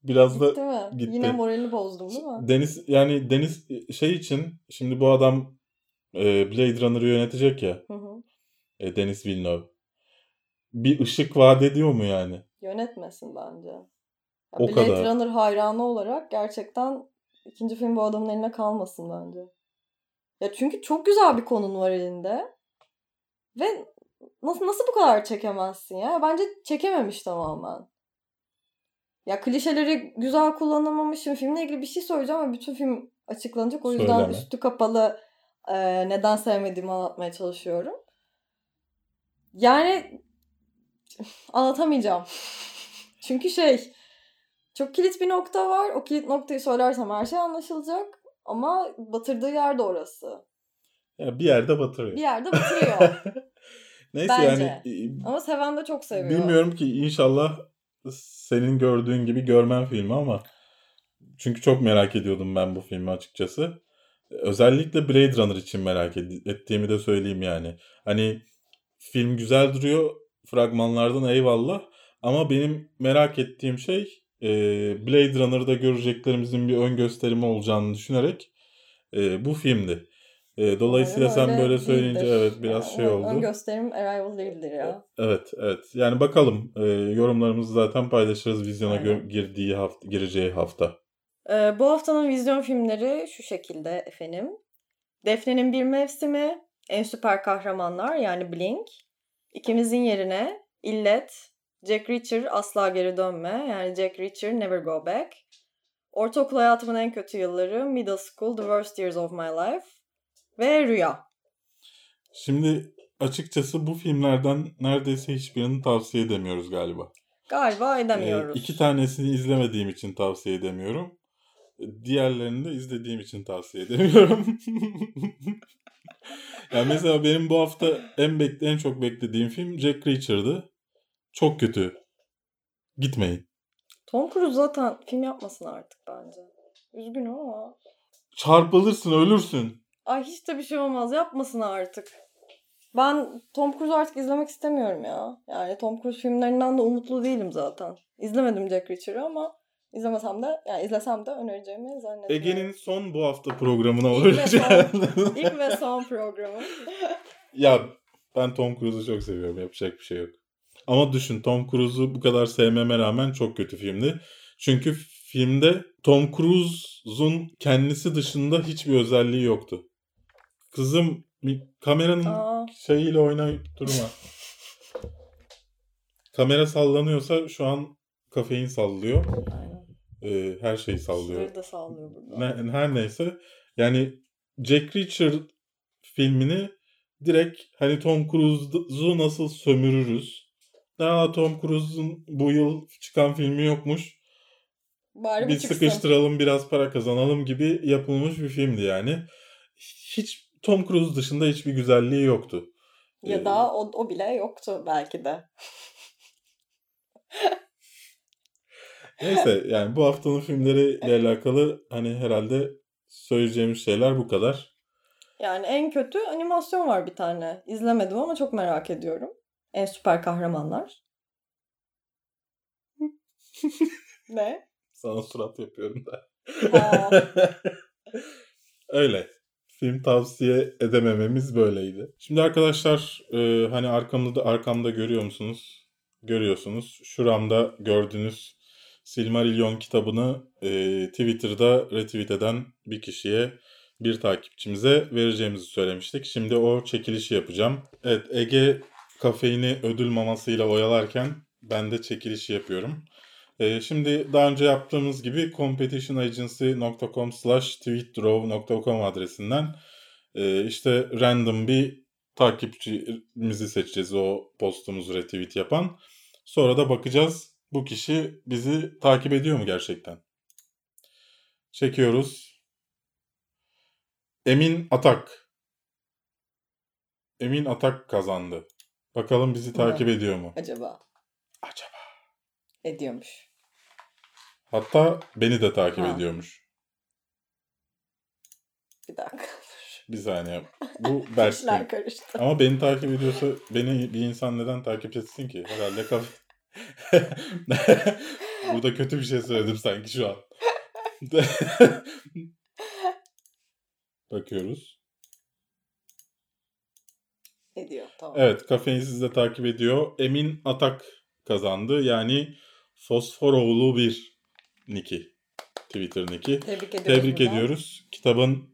Biraz gitti da mi? gitti. Yine moralini bozdum değil mi? Deniz yani Deniz şey için şimdi bu adam e, Blade Runner'ı yönetecek ya. Hı hı. E, Deniz Villeneuve. Bir ışık vaat ediyor mu yani? Yönetmesin bence. Ya o Blade kadar. Runner hayranı olarak gerçekten ikinci film bu adamın eline kalmasın bence. Ya çünkü çok güzel bir konun var elinde. Ve nasıl nasıl bu kadar çekemezsin ya? Bence çekememiş tamamen. Ya klişeleri güzel kullanamamış. Şimdi filmle ilgili bir şey söyleyeceğim ama bütün film açıklanacak. O yüzden Söyleme. üstü kapalı e, neden sevmediğimi anlatmaya çalışıyorum. Yani anlatamayacağım. Çünkü şey çok kilit bir nokta var. O kilit noktayı söylersem her şey anlaşılacak. Ama batırdığı yer de orası. Ya bir yerde batırıyor. Bir yerde batırıyor. Neyse Bence. yani. Ama seven de çok seviyor. Bilmiyorum ki inşallah senin gördüğün gibi görmem filmi ama çünkü çok merak ediyordum ben bu filmi açıkçası. Özellikle Blade Runner için merak ettiğimi de söyleyeyim yani. Hani film güzel duruyor fragmanlardan eyvallah ama benim merak ettiğim şey e, Blade Runner'da göreceklerimizin bir ön gösterimi olacağını düşünerek e, bu filmdi. E, dolayısıyla Umarım sen böyle söyleyince değildir. evet biraz yani, şey oldu. Ön gösterim Arrival değildir ya. Evet evet. Yani bakalım e, yorumlarımızı zaten paylaşırız vizyona gö- girdiği hafta gireceği hafta. Ee, bu haftanın vizyon filmleri şu şekilde efendim. Defne'nin bir mevsimi, en süper kahramanlar yani Blink, ikimizin yerine İllet, Jack Reacher asla geri dönme. Yani Jack Reacher never go back. Ortaokul hayatımın en kötü yılları. Middle school, the worst years of my life. Ve Rüya. Şimdi açıkçası bu filmlerden neredeyse hiçbirini tavsiye edemiyoruz galiba. Galiba edemiyoruz. Ee, iki tanesini izlemediğim için tavsiye edemiyorum. Diğerlerini de izlediğim için tavsiye edemiyorum. yani mesela benim bu hafta en bekle en çok beklediğim film Jack Reacher'dı. Çok kötü. Gitmeyin. Tom Cruise zaten film yapmasın artık bence. Üzgünüm ama. Çarpılırsın, ölürsün. Ay hiç de bir şey olmaz. Yapmasın artık. Ben Tom Cruise artık izlemek istemiyorum ya. Yani Tom Cruise filmlerinden de umutlu değilim zaten. İzlemedim Jack Reacher'ı ama izlemesem de yani izlesem de önereceğimi zannetmiyorum. Ege'nin son bu hafta programına olacak. İlk ve son programı. ya ben Tom Cruise'u çok seviyorum. Yapacak bir şey yok. Ama düşün Tom Cruise'u bu kadar sevmeme rağmen çok kötü filmdi. Çünkü filmde Tom Cruise'un kendisi dışında hiçbir özelliği yoktu. Kızım kameranın Aa. şeyiyle oynayıp durma. Kamera sallanıyorsa şu an kafein sallıyor. Ee, her şeyi sallıyor. Da sallıyor burada. Ne, her neyse. Yani Jack Reacher filmini direkt hani Tom Cruise'u nasıl sömürürüz? Aa Tom Cruise'un bu yıl çıkan filmi yokmuş. Bari bir sıkıştıralım biraz para kazanalım gibi yapılmış bir filmdi yani. Hiç Tom Cruise dışında hiçbir güzelliği yoktu. Ya ee, da o, o bile yoktu belki de. Neyse yani bu haftanın filmleriyle alakalı hani herhalde söyleyeceğimiz şeyler bu kadar. Yani en kötü animasyon var bir tane. İzlemedim ama çok merak ediyorum. En süper kahramanlar. ne? Sana surat yapıyorum da. Öyle film tavsiye edemememiz böyleydi. Şimdi arkadaşlar e, hani arkamda da arkamda görüyor musunuz? Görüyorsunuz. Şuramda gördüğünüz Silmarillion kitabını e, Twitter'da retweet eden bir kişiye bir takipçimize vereceğimizi söylemiştik. Şimdi o çekilişi yapacağım. Evet Ege kafeini ödül mamasıyla oyalarken ben de çekilişi yapıyorum. Ee, şimdi daha önce yaptığımız gibi competitionagency.com slash tweetdraw.com adresinden e, işte random bir takipçimizi seçeceğiz o postumuzu retweet yapan. Sonra da bakacağız bu kişi bizi takip ediyor mu gerçekten? Çekiyoruz. Emin Atak. Emin Atak kazandı. Bakalım bizi takip evet. ediyor mu? Acaba? Acaba. Ediyormuş. Hatta beni de takip ha. ediyormuş. Bir dakika. Bir saniye. Bu Berk'in. karıştı. Ama beni takip ediyorsa beni bir insan neden takip etsin ki? Herhalde kaf... Burada kötü bir şey söyledim sanki şu an. Bakıyoruz. Ediyor tamam. Evet kafein sizi de takip ediyor. Emin Atak kazandı. Yani Fosforoğlu bir Niki. Twitter Niki. Tebrik ediyoruz. Tebrik ediyoruz. Kitabın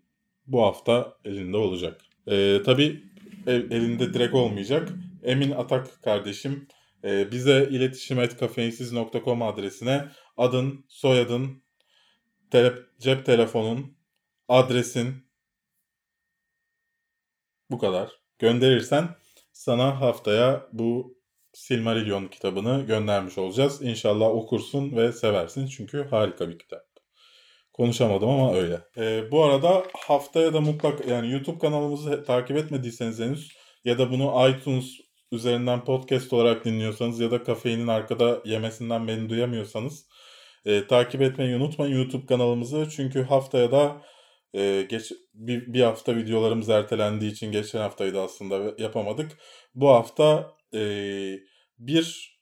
bu hafta elinde olacak. Ee, tabii elinde direkt olmayacak. Emin Atak kardeşim e, bize iletişim et kafeinsiz.com adresine adın, soyadın, tele, cep telefonun, adresin bu kadar gönderirsen sana haftaya bu Silmarillion kitabını göndermiş olacağız. İnşallah okursun ve seversin çünkü harika bir kitap. Konuşamadım ama öyle. Ee, bu arada haftaya da mutlak yani YouTube kanalımızı takip etmediyseniz henüz ya da bunu iTunes üzerinden podcast olarak dinliyorsanız ya da kafeinin arkada yemesinden beni duyamıyorsanız e, takip etmeyi unutmayın YouTube kanalımızı. Çünkü haftaya da e, geç bir, bir hafta videolarımız ertelendiği için geçen haftaydı aslında yapamadık. Bu hafta e, bir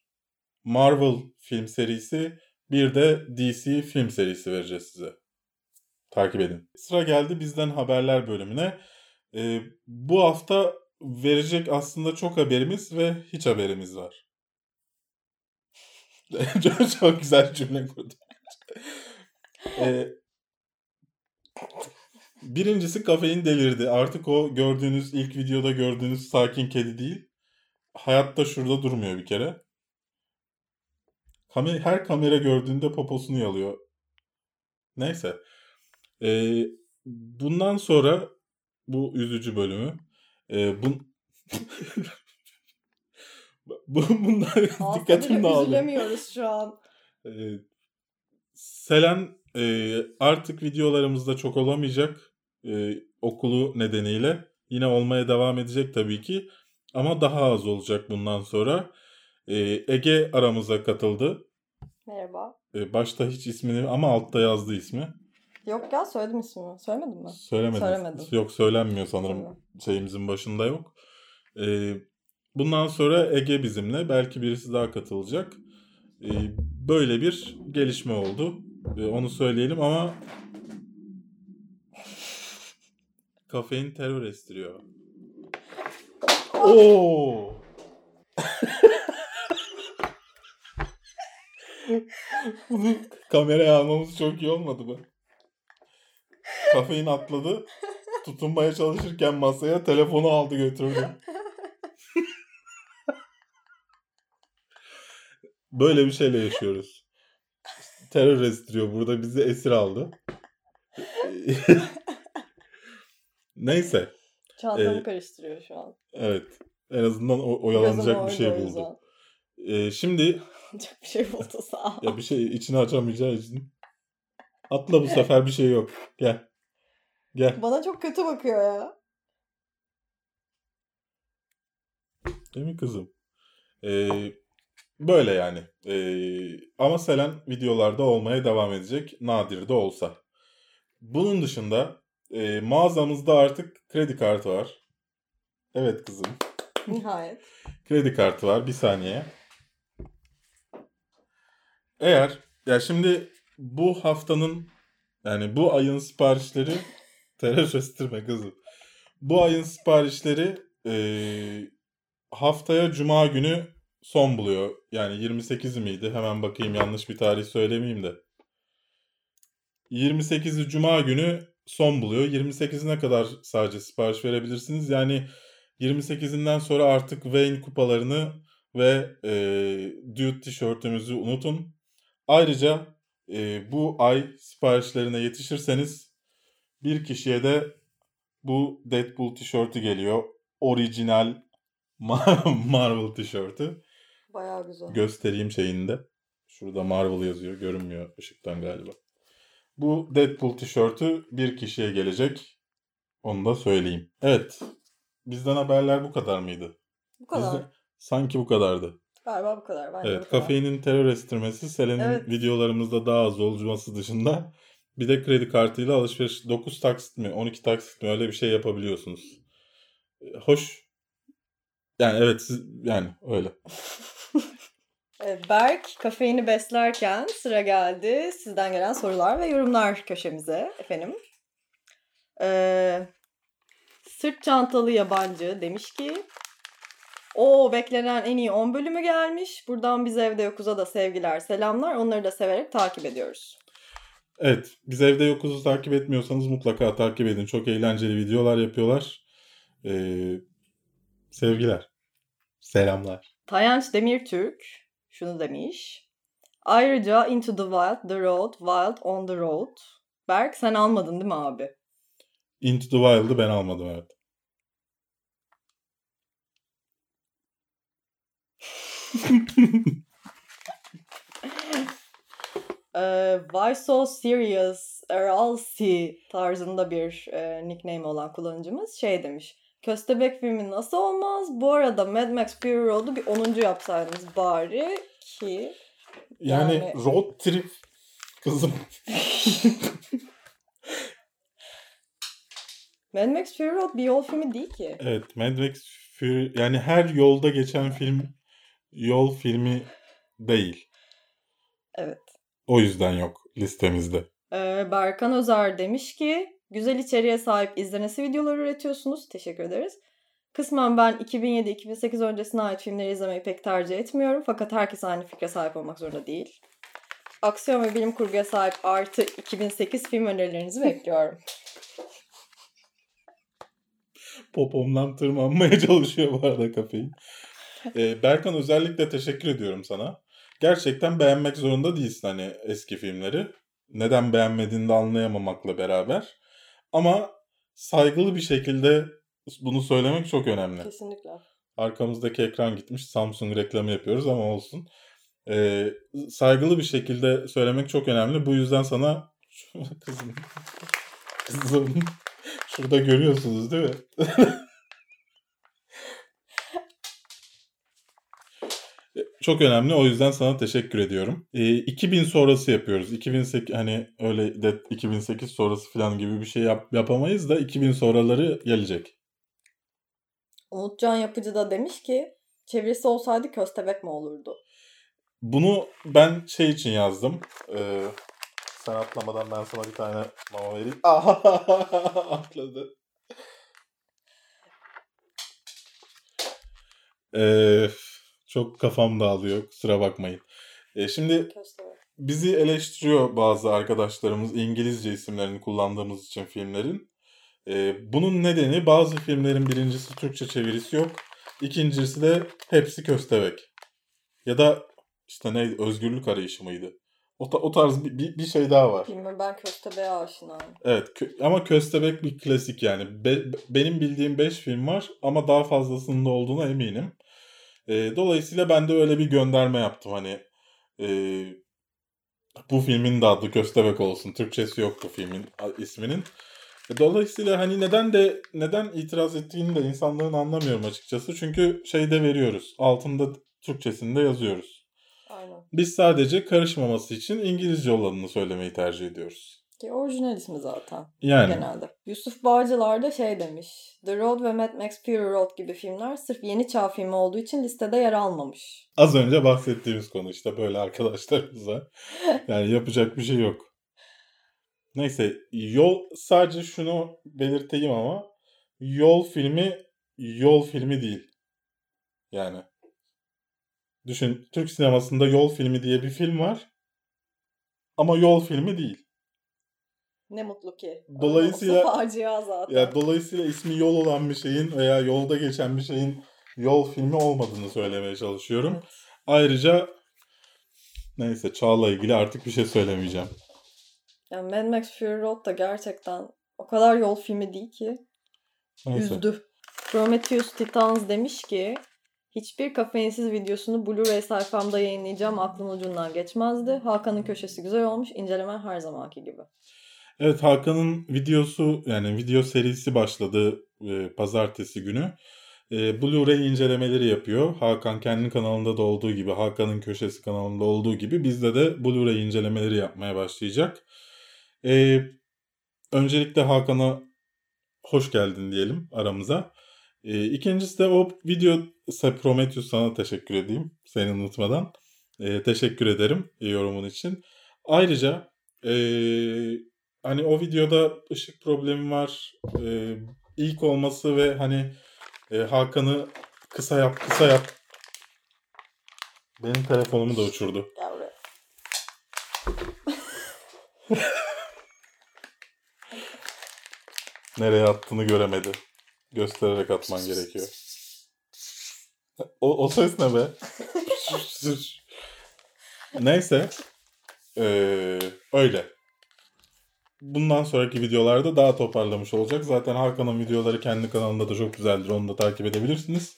Marvel film serisi bir de DC film serisi vereceğiz size. Takip edin. Sıra geldi bizden haberler bölümüne. E, bu hafta verecek aslında çok haberimiz ve hiç haberimiz var. çok, güzel cümle kurdum. e, birincisi kafein delirdi. Artık o gördüğünüz ilk videoda gördüğünüz sakin kedi değil hayatta şurada durmuyor bir kere. Kamer her kamera gördüğünde poposunu yalıyor. Neyse. Ee, bundan sonra bu üzücü bölümü e, bun... bu bunlar dikkatim dağıldı. Üzülemiyoruz şu an. Ee, Selen e, artık videolarımızda çok olamayacak e, okulu nedeniyle. Yine olmaya devam edecek tabii ki. Ama daha az olacak bundan sonra. Ee, Ege aramıza katıldı. Merhaba. Ee, başta hiç ismini ama altta yazdı ismi. Yok ya söyledim ismini. Söylemedim mi? Söylemedim. Söylemedim. Yok söylenmiyor sanırım. Tamam. Şeyimizin başında yok. Ee, bundan sonra Ege bizimle. Belki birisi daha katılacak. Ee, böyle bir gelişme oldu. Ee, onu söyleyelim ama kafein terör estiriyor. Oo. Bunu kameraya almamız çok iyi olmadı mı? Kafein atladı. Tutunmaya çalışırken masaya telefonu aldı götürdü. Böyle bir şeyle yaşıyoruz. Terör estiriyor. Burada bizi esir aldı. Neyse. Çantamı ee, karıştırıyor şu an. Evet. En azından o, oyalanacak bir şey buldu. Ee, şimdi... Çok bir şey buldu sağ ol. Ya bir şey içine açamayacağı için. Atla bu sefer bir şey yok. Gel. Gel. Bana çok kötü bakıyor ya. Değil mi kızım? Ee, böyle yani. Ee, ama Selen videolarda olmaya devam edecek. Nadir de olsa. Bunun dışında e, mağazamızda artık kredi kartı var. Evet kızım. Nihayet. kredi kartı var. Bir saniye. Eğer ya şimdi bu haftanın yani bu ayın siparişleri terör estirme kızım. Bu ayın siparişleri e, haftaya cuma günü son buluyor. Yani 28 miydi? Hemen bakayım yanlış bir tarih söylemeyeyim de. 28'i cuma günü son buluyor. 28'ine kadar sadece sipariş verebilirsiniz. Yani 28'inden sonra artık Wayne kupalarını ve e, Dude tişörtümüzü unutun. Ayrıca e, bu ay siparişlerine yetişirseniz bir kişiye de bu Deadpool tişörtü geliyor. Orijinal Marvel tişörtü. Bayağı güzel. Göstereyim şeyinde. Şurada Marvel yazıyor. Görünmüyor ışıktan galiba. Bu Deadpool tişörtü bir kişiye gelecek. Onu da söyleyeyim. Evet. Bizden haberler bu kadar mıydı? Bu kadar. Bizde, sanki bu kadardı. Galiba bu kadar. Bence evet. Bu kafeinin terör estirmesi Selen'in evet. videolarımızda daha az olması dışında bir de kredi kartıyla alışveriş 9 taksit mi 12 taksit mi öyle bir şey yapabiliyorsunuz. Hoş. Yani evet siz, yani öyle. Berk kafeini beslerken sıra geldi sizden gelen sorular ve yorumlar köşemize efendim. Ee, sırt çantalı yabancı demiş ki o beklenen en iyi 10 bölümü gelmiş. Buradan biz evde yokuz'a da sevgiler selamlar. Onları da severek takip ediyoruz. Evet biz evde yokuz'u takip etmiyorsanız mutlaka takip edin. Çok eğlenceli videolar yapıyorlar. Ee, sevgiler. Selamlar. Tayanç Demirtürk şunu demiş. Ayrıca Into the Wild, The Road, Wild on the Road. Berk sen almadın değil mi abi? Into the Wild'ı ben almadım evet. uh, why so serious RLC tarzında bir e, nickname olan kullanıcımız şey demiş. Köstebek filmi nasıl olmaz? Bu arada Mad Max Fury Road'u bir 10. yapsaydınız bari ki yani, yani... road trip kızım. Mad Max Fury Road bir yol filmi değil ki. Evet Mad Max Fury yani her yolda geçen film yol filmi değil. Evet. O yüzden yok listemizde. Ee, Berkan Özer demiş ki Güzel içeriğe sahip izlenesi videolar üretiyorsunuz. Teşekkür ederiz. Kısmen ben 2007-2008 öncesine ait filmleri izlemeyi pek tercih etmiyorum. Fakat herkes aynı fikre sahip olmak zorunda değil. Aksiyon ve bilim kurguya sahip artı 2008 film önerilerinizi bekliyorum. Popomdan tırmanmaya çalışıyor bu arada kafeyi. Ee, Berkan özellikle teşekkür ediyorum sana. Gerçekten beğenmek zorunda değilsin hani eski filmleri. Neden beğenmediğini de anlayamamakla beraber. Ama saygılı bir şekilde bunu söylemek çok önemli. Kesinlikle. Arkamızdaki ekran gitmiş. Samsung reklamı yapıyoruz ama olsun. Ee, saygılı bir şekilde söylemek çok önemli. Bu yüzden sana kızım kızım şurada görüyorsunuz değil mi? Çok önemli. O yüzden sana teşekkür ediyorum. E, 2000 sonrası yapıyoruz. 2008 hani öyle de 2008 sonrası falan gibi bir şey yap, yapamayız da 2000 sonraları gelecek. Umutcan Yapıcı da demiş ki çevirisi olsaydı köstebek mi olurdu? Bunu ben şey için yazdım. Ee, sen atlamadan ben sana bir tane mama vereyim. Atladı. Ee, çok kafam dağılıyor. Kusura bakmayın. Ee, şimdi bizi eleştiriyor bazı arkadaşlarımız İngilizce isimlerini kullandığımız için filmlerin. Ee, bunun nedeni bazı filmlerin birincisi Türkçe çevirisi yok. İkincisi de hepsi köstebek. Ya da işte ne özgürlük arayışı mıydı? O, ta- o tarz bir, bir, bir şey daha var. Bilmiyorum ben köstebeğe aşinayım. Evet kö- ama Köstebek bir klasik yani. Be- benim bildiğim 5 film var ama daha fazlasının da olduğuna eminim. Ee, dolayısıyla ben de öyle bir gönderme yaptım hani. e, bu filmin de adı Köstebek olsun. Türkçesi yok bu filmin isminin. E, Dolayısıyla hani neden de neden itiraz ettiğini de insanların anlamıyorum açıkçası. Çünkü şeyde veriyoruz. Altında Türkçesinde yazıyoruz. Aynen. Biz sadece karışmaması için İngilizce olanını söylemeyi tercih ediyoruz. Ki orijinal ismi zaten Yani genelde. Yusuf Bağcılar da şey demiş. The Road ve Mad Max Fury Road gibi filmler sırf yeni çağ filmi olduğu için listede yer almamış. Az önce bahsettiğimiz konu işte böyle arkadaşlarımıza. Yani yapacak bir şey yok. Neyse yol sadece şunu belirteyim ama yol filmi yol filmi değil. Yani düşün Türk sinemasında yol filmi diye bir film var. Ama yol filmi değil. Ne mutlu ki. Dolayısıyla- facia zaten. Ya dolayısıyla ismi yol olan bir şeyin veya yolda geçen bir şeyin yol filmi olmadığını söylemeye çalışıyorum. Evet. Ayrıca neyse Çağ'la ilgili artık bir şey söylemeyeceğim. Yani Mad Max Fury Road da gerçekten o kadar yol filmi değil ki. Neyse. Üzdü. Prometheus Titans demiş ki hiçbir kafeinsiz videosunu Blu-ray sayfamda yayınlayacağım aklım ucundan geçmezdi. Hakan'ın köşesi güzel olmuş. İnceleme her zamanki gibi. Evet Hakan'ın videosu yani video serisi başladı e, pazartesi günü. E, Blu-ray incelemeleri yapıyor. Hakan kendi kanalında da olduğu gibi, Hakan'ın köşesi kanalında olduğu gibi bizde de Blu-ray incelemeleri yapmaya başlayacak. E, öncelikle Hakan'a hoş geldin diyelim aramıza. E, ikincisi de o video Prometheus sana teşekkür edeyim seni unutmadan. E, teşekkür ederim e, yorumun için. Ayrıca e, hani o videoda ışık problemi var. E, ilk olması ve hani e, Hakan'ı kısa yap kısa yap. Benim telefonumu da uçurdu. Nereye attığını göremedi. Göstererek atman gerekiyor. O, o ses ne be? Neyse. Ee, öyle. Bundan sonraki videolarda daha toparlamış olacak. Zaten Hakan'ın videoları kendi kanalında da çok güzeldir. Onu da takip edebilirsiniz.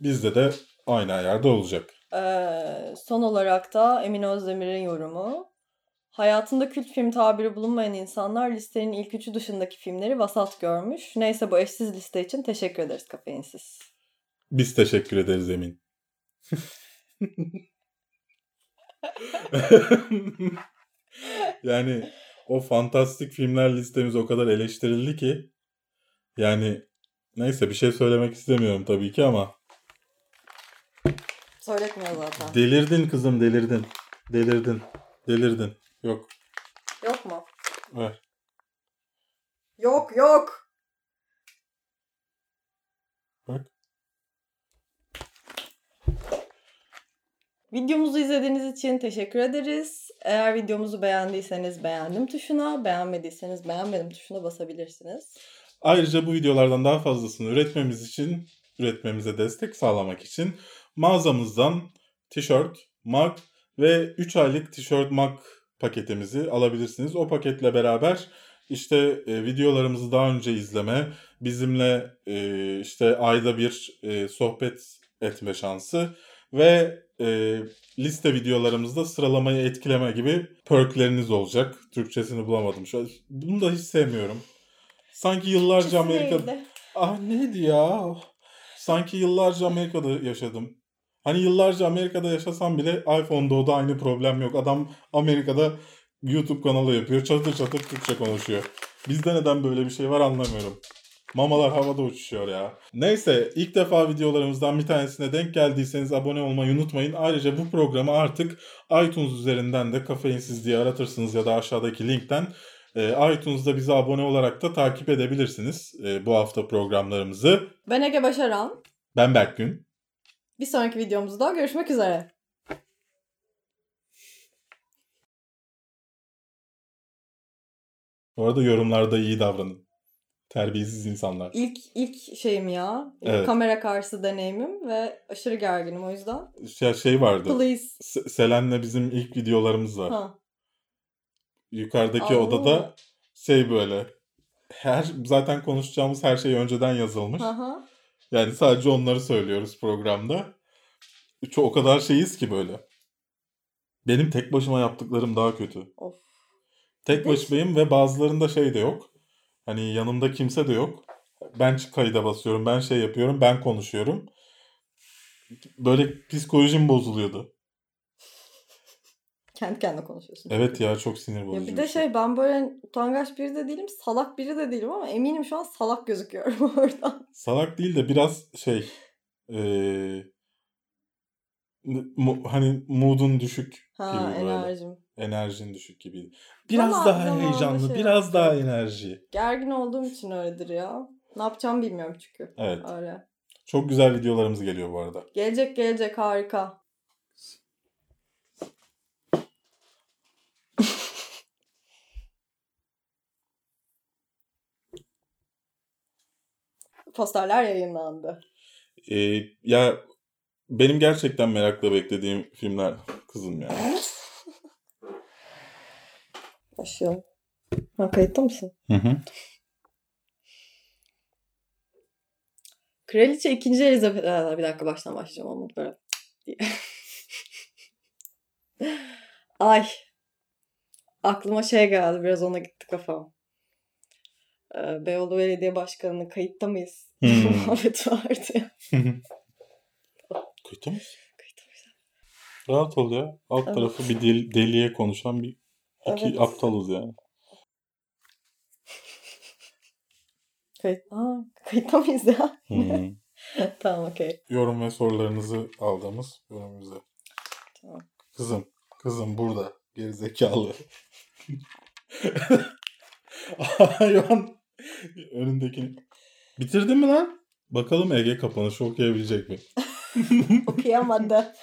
Bizde de aynı ayarda olacak. Ee, son olarak da Emin Özdemir'in yorumu. Hayatında kült film tabiri bulunmayan insanlar listenin ilk üçü dışındaki filmleri vasat görmüş. Neyse bu eşsiz liste için teşekkür ederiz kafeinsiz. Biz teşekkür ederiz Emin. yani o fantastik filmler listemiz o kadar eleştirildi ki yani neyse bir şey söylemek istemiyorum tabii ki ama Söyletmiyor zaten. delirdin kızım delirdin. Delirdin. Delirdin. Yok. Yok mu? Ver. Yok yok. Bak. Videomuzu izlediğiniz için teşekkür ederiz. Eğer videomuzu beğendiyseniz beğendim tuşuna, beğenmediyseniz beğenmedim tuşuna basabilirsiniz. Ayrıca bu videolardan daha fazlasını üretmemiz için, üretmemize destek sağlamak için mağazamızdan tişört, mug ve 3 aylık tişört mug paketimizi alabilirsiniz. O paketle beraber işte e, videolarımızı daha önce izleme, bizimle e, işte ayda bir e, sohbet etme şansı ve e, liste videolarımızda sıralamayı etkileme gibi perkleriniz olacak. Türkçesini bulamadım şu an. Bunu da hiç sevmiyorum. Sanki yıllarca Türkçesi Amerika'da... neydi? Ah neydi ya? Sanki yıllarca Amerika'da yaşadım. Hani yıllarca Amerika'da yaşasam bile iPhone'da o da aynı problem yok. Adam Amerika'da YouTube kanalı yapıyor. Çatır çatır Türkçe konuşuyor. Bizde neden böyle bir şey var anlamıyorum. Mamalar havada uçuşuyor ya. Neyse ilk defa videolarımızdan bir tanesine denk geldiyseniz abone olmayı unutmayın. Ayrıca bu programı artık iTunes üzerinden de kafeinsiz diye aratırsınız ya da aşağıdaki linkten e, iTunes'da bize abone olarak da takip edebilirsiniz e, bu hafta programlarımızı. Ben Ege Başaran. Ben Berkgün. Bir sonraki videomuzda görüşmek üzere. Bu arada yorumlarda iyi davranın. Terbiyesiz insanlar. İlk ilk şeyim ya. Evet. Kamera karşısı deneyimim ve aşırı gerginim o yüzden. Ya şey vardı. Please. S- Selen'le bizim ilk videolarımız var. Ha. Yukarıdaki Aa. odada şey böyle her zaten konuşacağımız her şey önceden yazılmış. Aha. Yani sadece onları söylüyoruz programda. Çok o kadar şeyiz ki böyle. Benim tek başıma yaptıklarım daha kötü. Of. Tek başımayım ve bazılarında şey de yok. Hani yanımda kimse de yok. Ben kayıda basıyorum, ben şey yapıyorum, ben konuşuyorum. Böyle psikolojim bozuluyordu. Kendi kendine konuşuyorsun. Evet ya çok sinir bozucu. Ya bir de şey, şey ben böyle utangaç biri de değilim, salak biri de değilim ama eminim şu an salak gözüküyorum oradan. Salak değil de biraz şey ee, mu, hani moodun düşük ha, gibi böyle. enerjim. Enerjin düşük gibi. Biraz Ama daha heyecanlı, şey biraz yaptım. daha enerji. Gergin olduğum için öyledir ya. Ne yapacağımı bilmiyorum çünkü. Evet. Öyle. Çok güzel videolarımız geliyor bu arada. Gelecek gelecek harika. Posterler yayınlandı. Ee, ya benim gerçekten merakla beklediğim filmler kızım ya. Başlayalım. Ha, kayıtta mısın? Hı hı. Kraliçe 2. Elizabeth... Aa, bir dakika baştan başlayacağım ama böyle. Ay. Aklıma şey geldi. Biraz ona gitti kafam. Ee, Beyoğlu Belediye Başkanı'nın kayıtta mıyız? Hmm. Muhabbet vardı. Kayıtta mıyız? Kayıtta mıyız? Rahat ol ya. Alt evet. tarafı bir del, deliye konuşan bir iki evet. aptalız yani. Kayıt, Aa, kayıtta mıyız ya? Hmm. tamam okey. Yorum ve sorularınızı aldığımız bölümümüzde. Tamam. Kızım, kızım burada. Gerizekalı. Hayvan. Önündekini. Bitirdin mi lan? Bakalım Ege kapanışı okuyabilecek mi? Okuyamadı.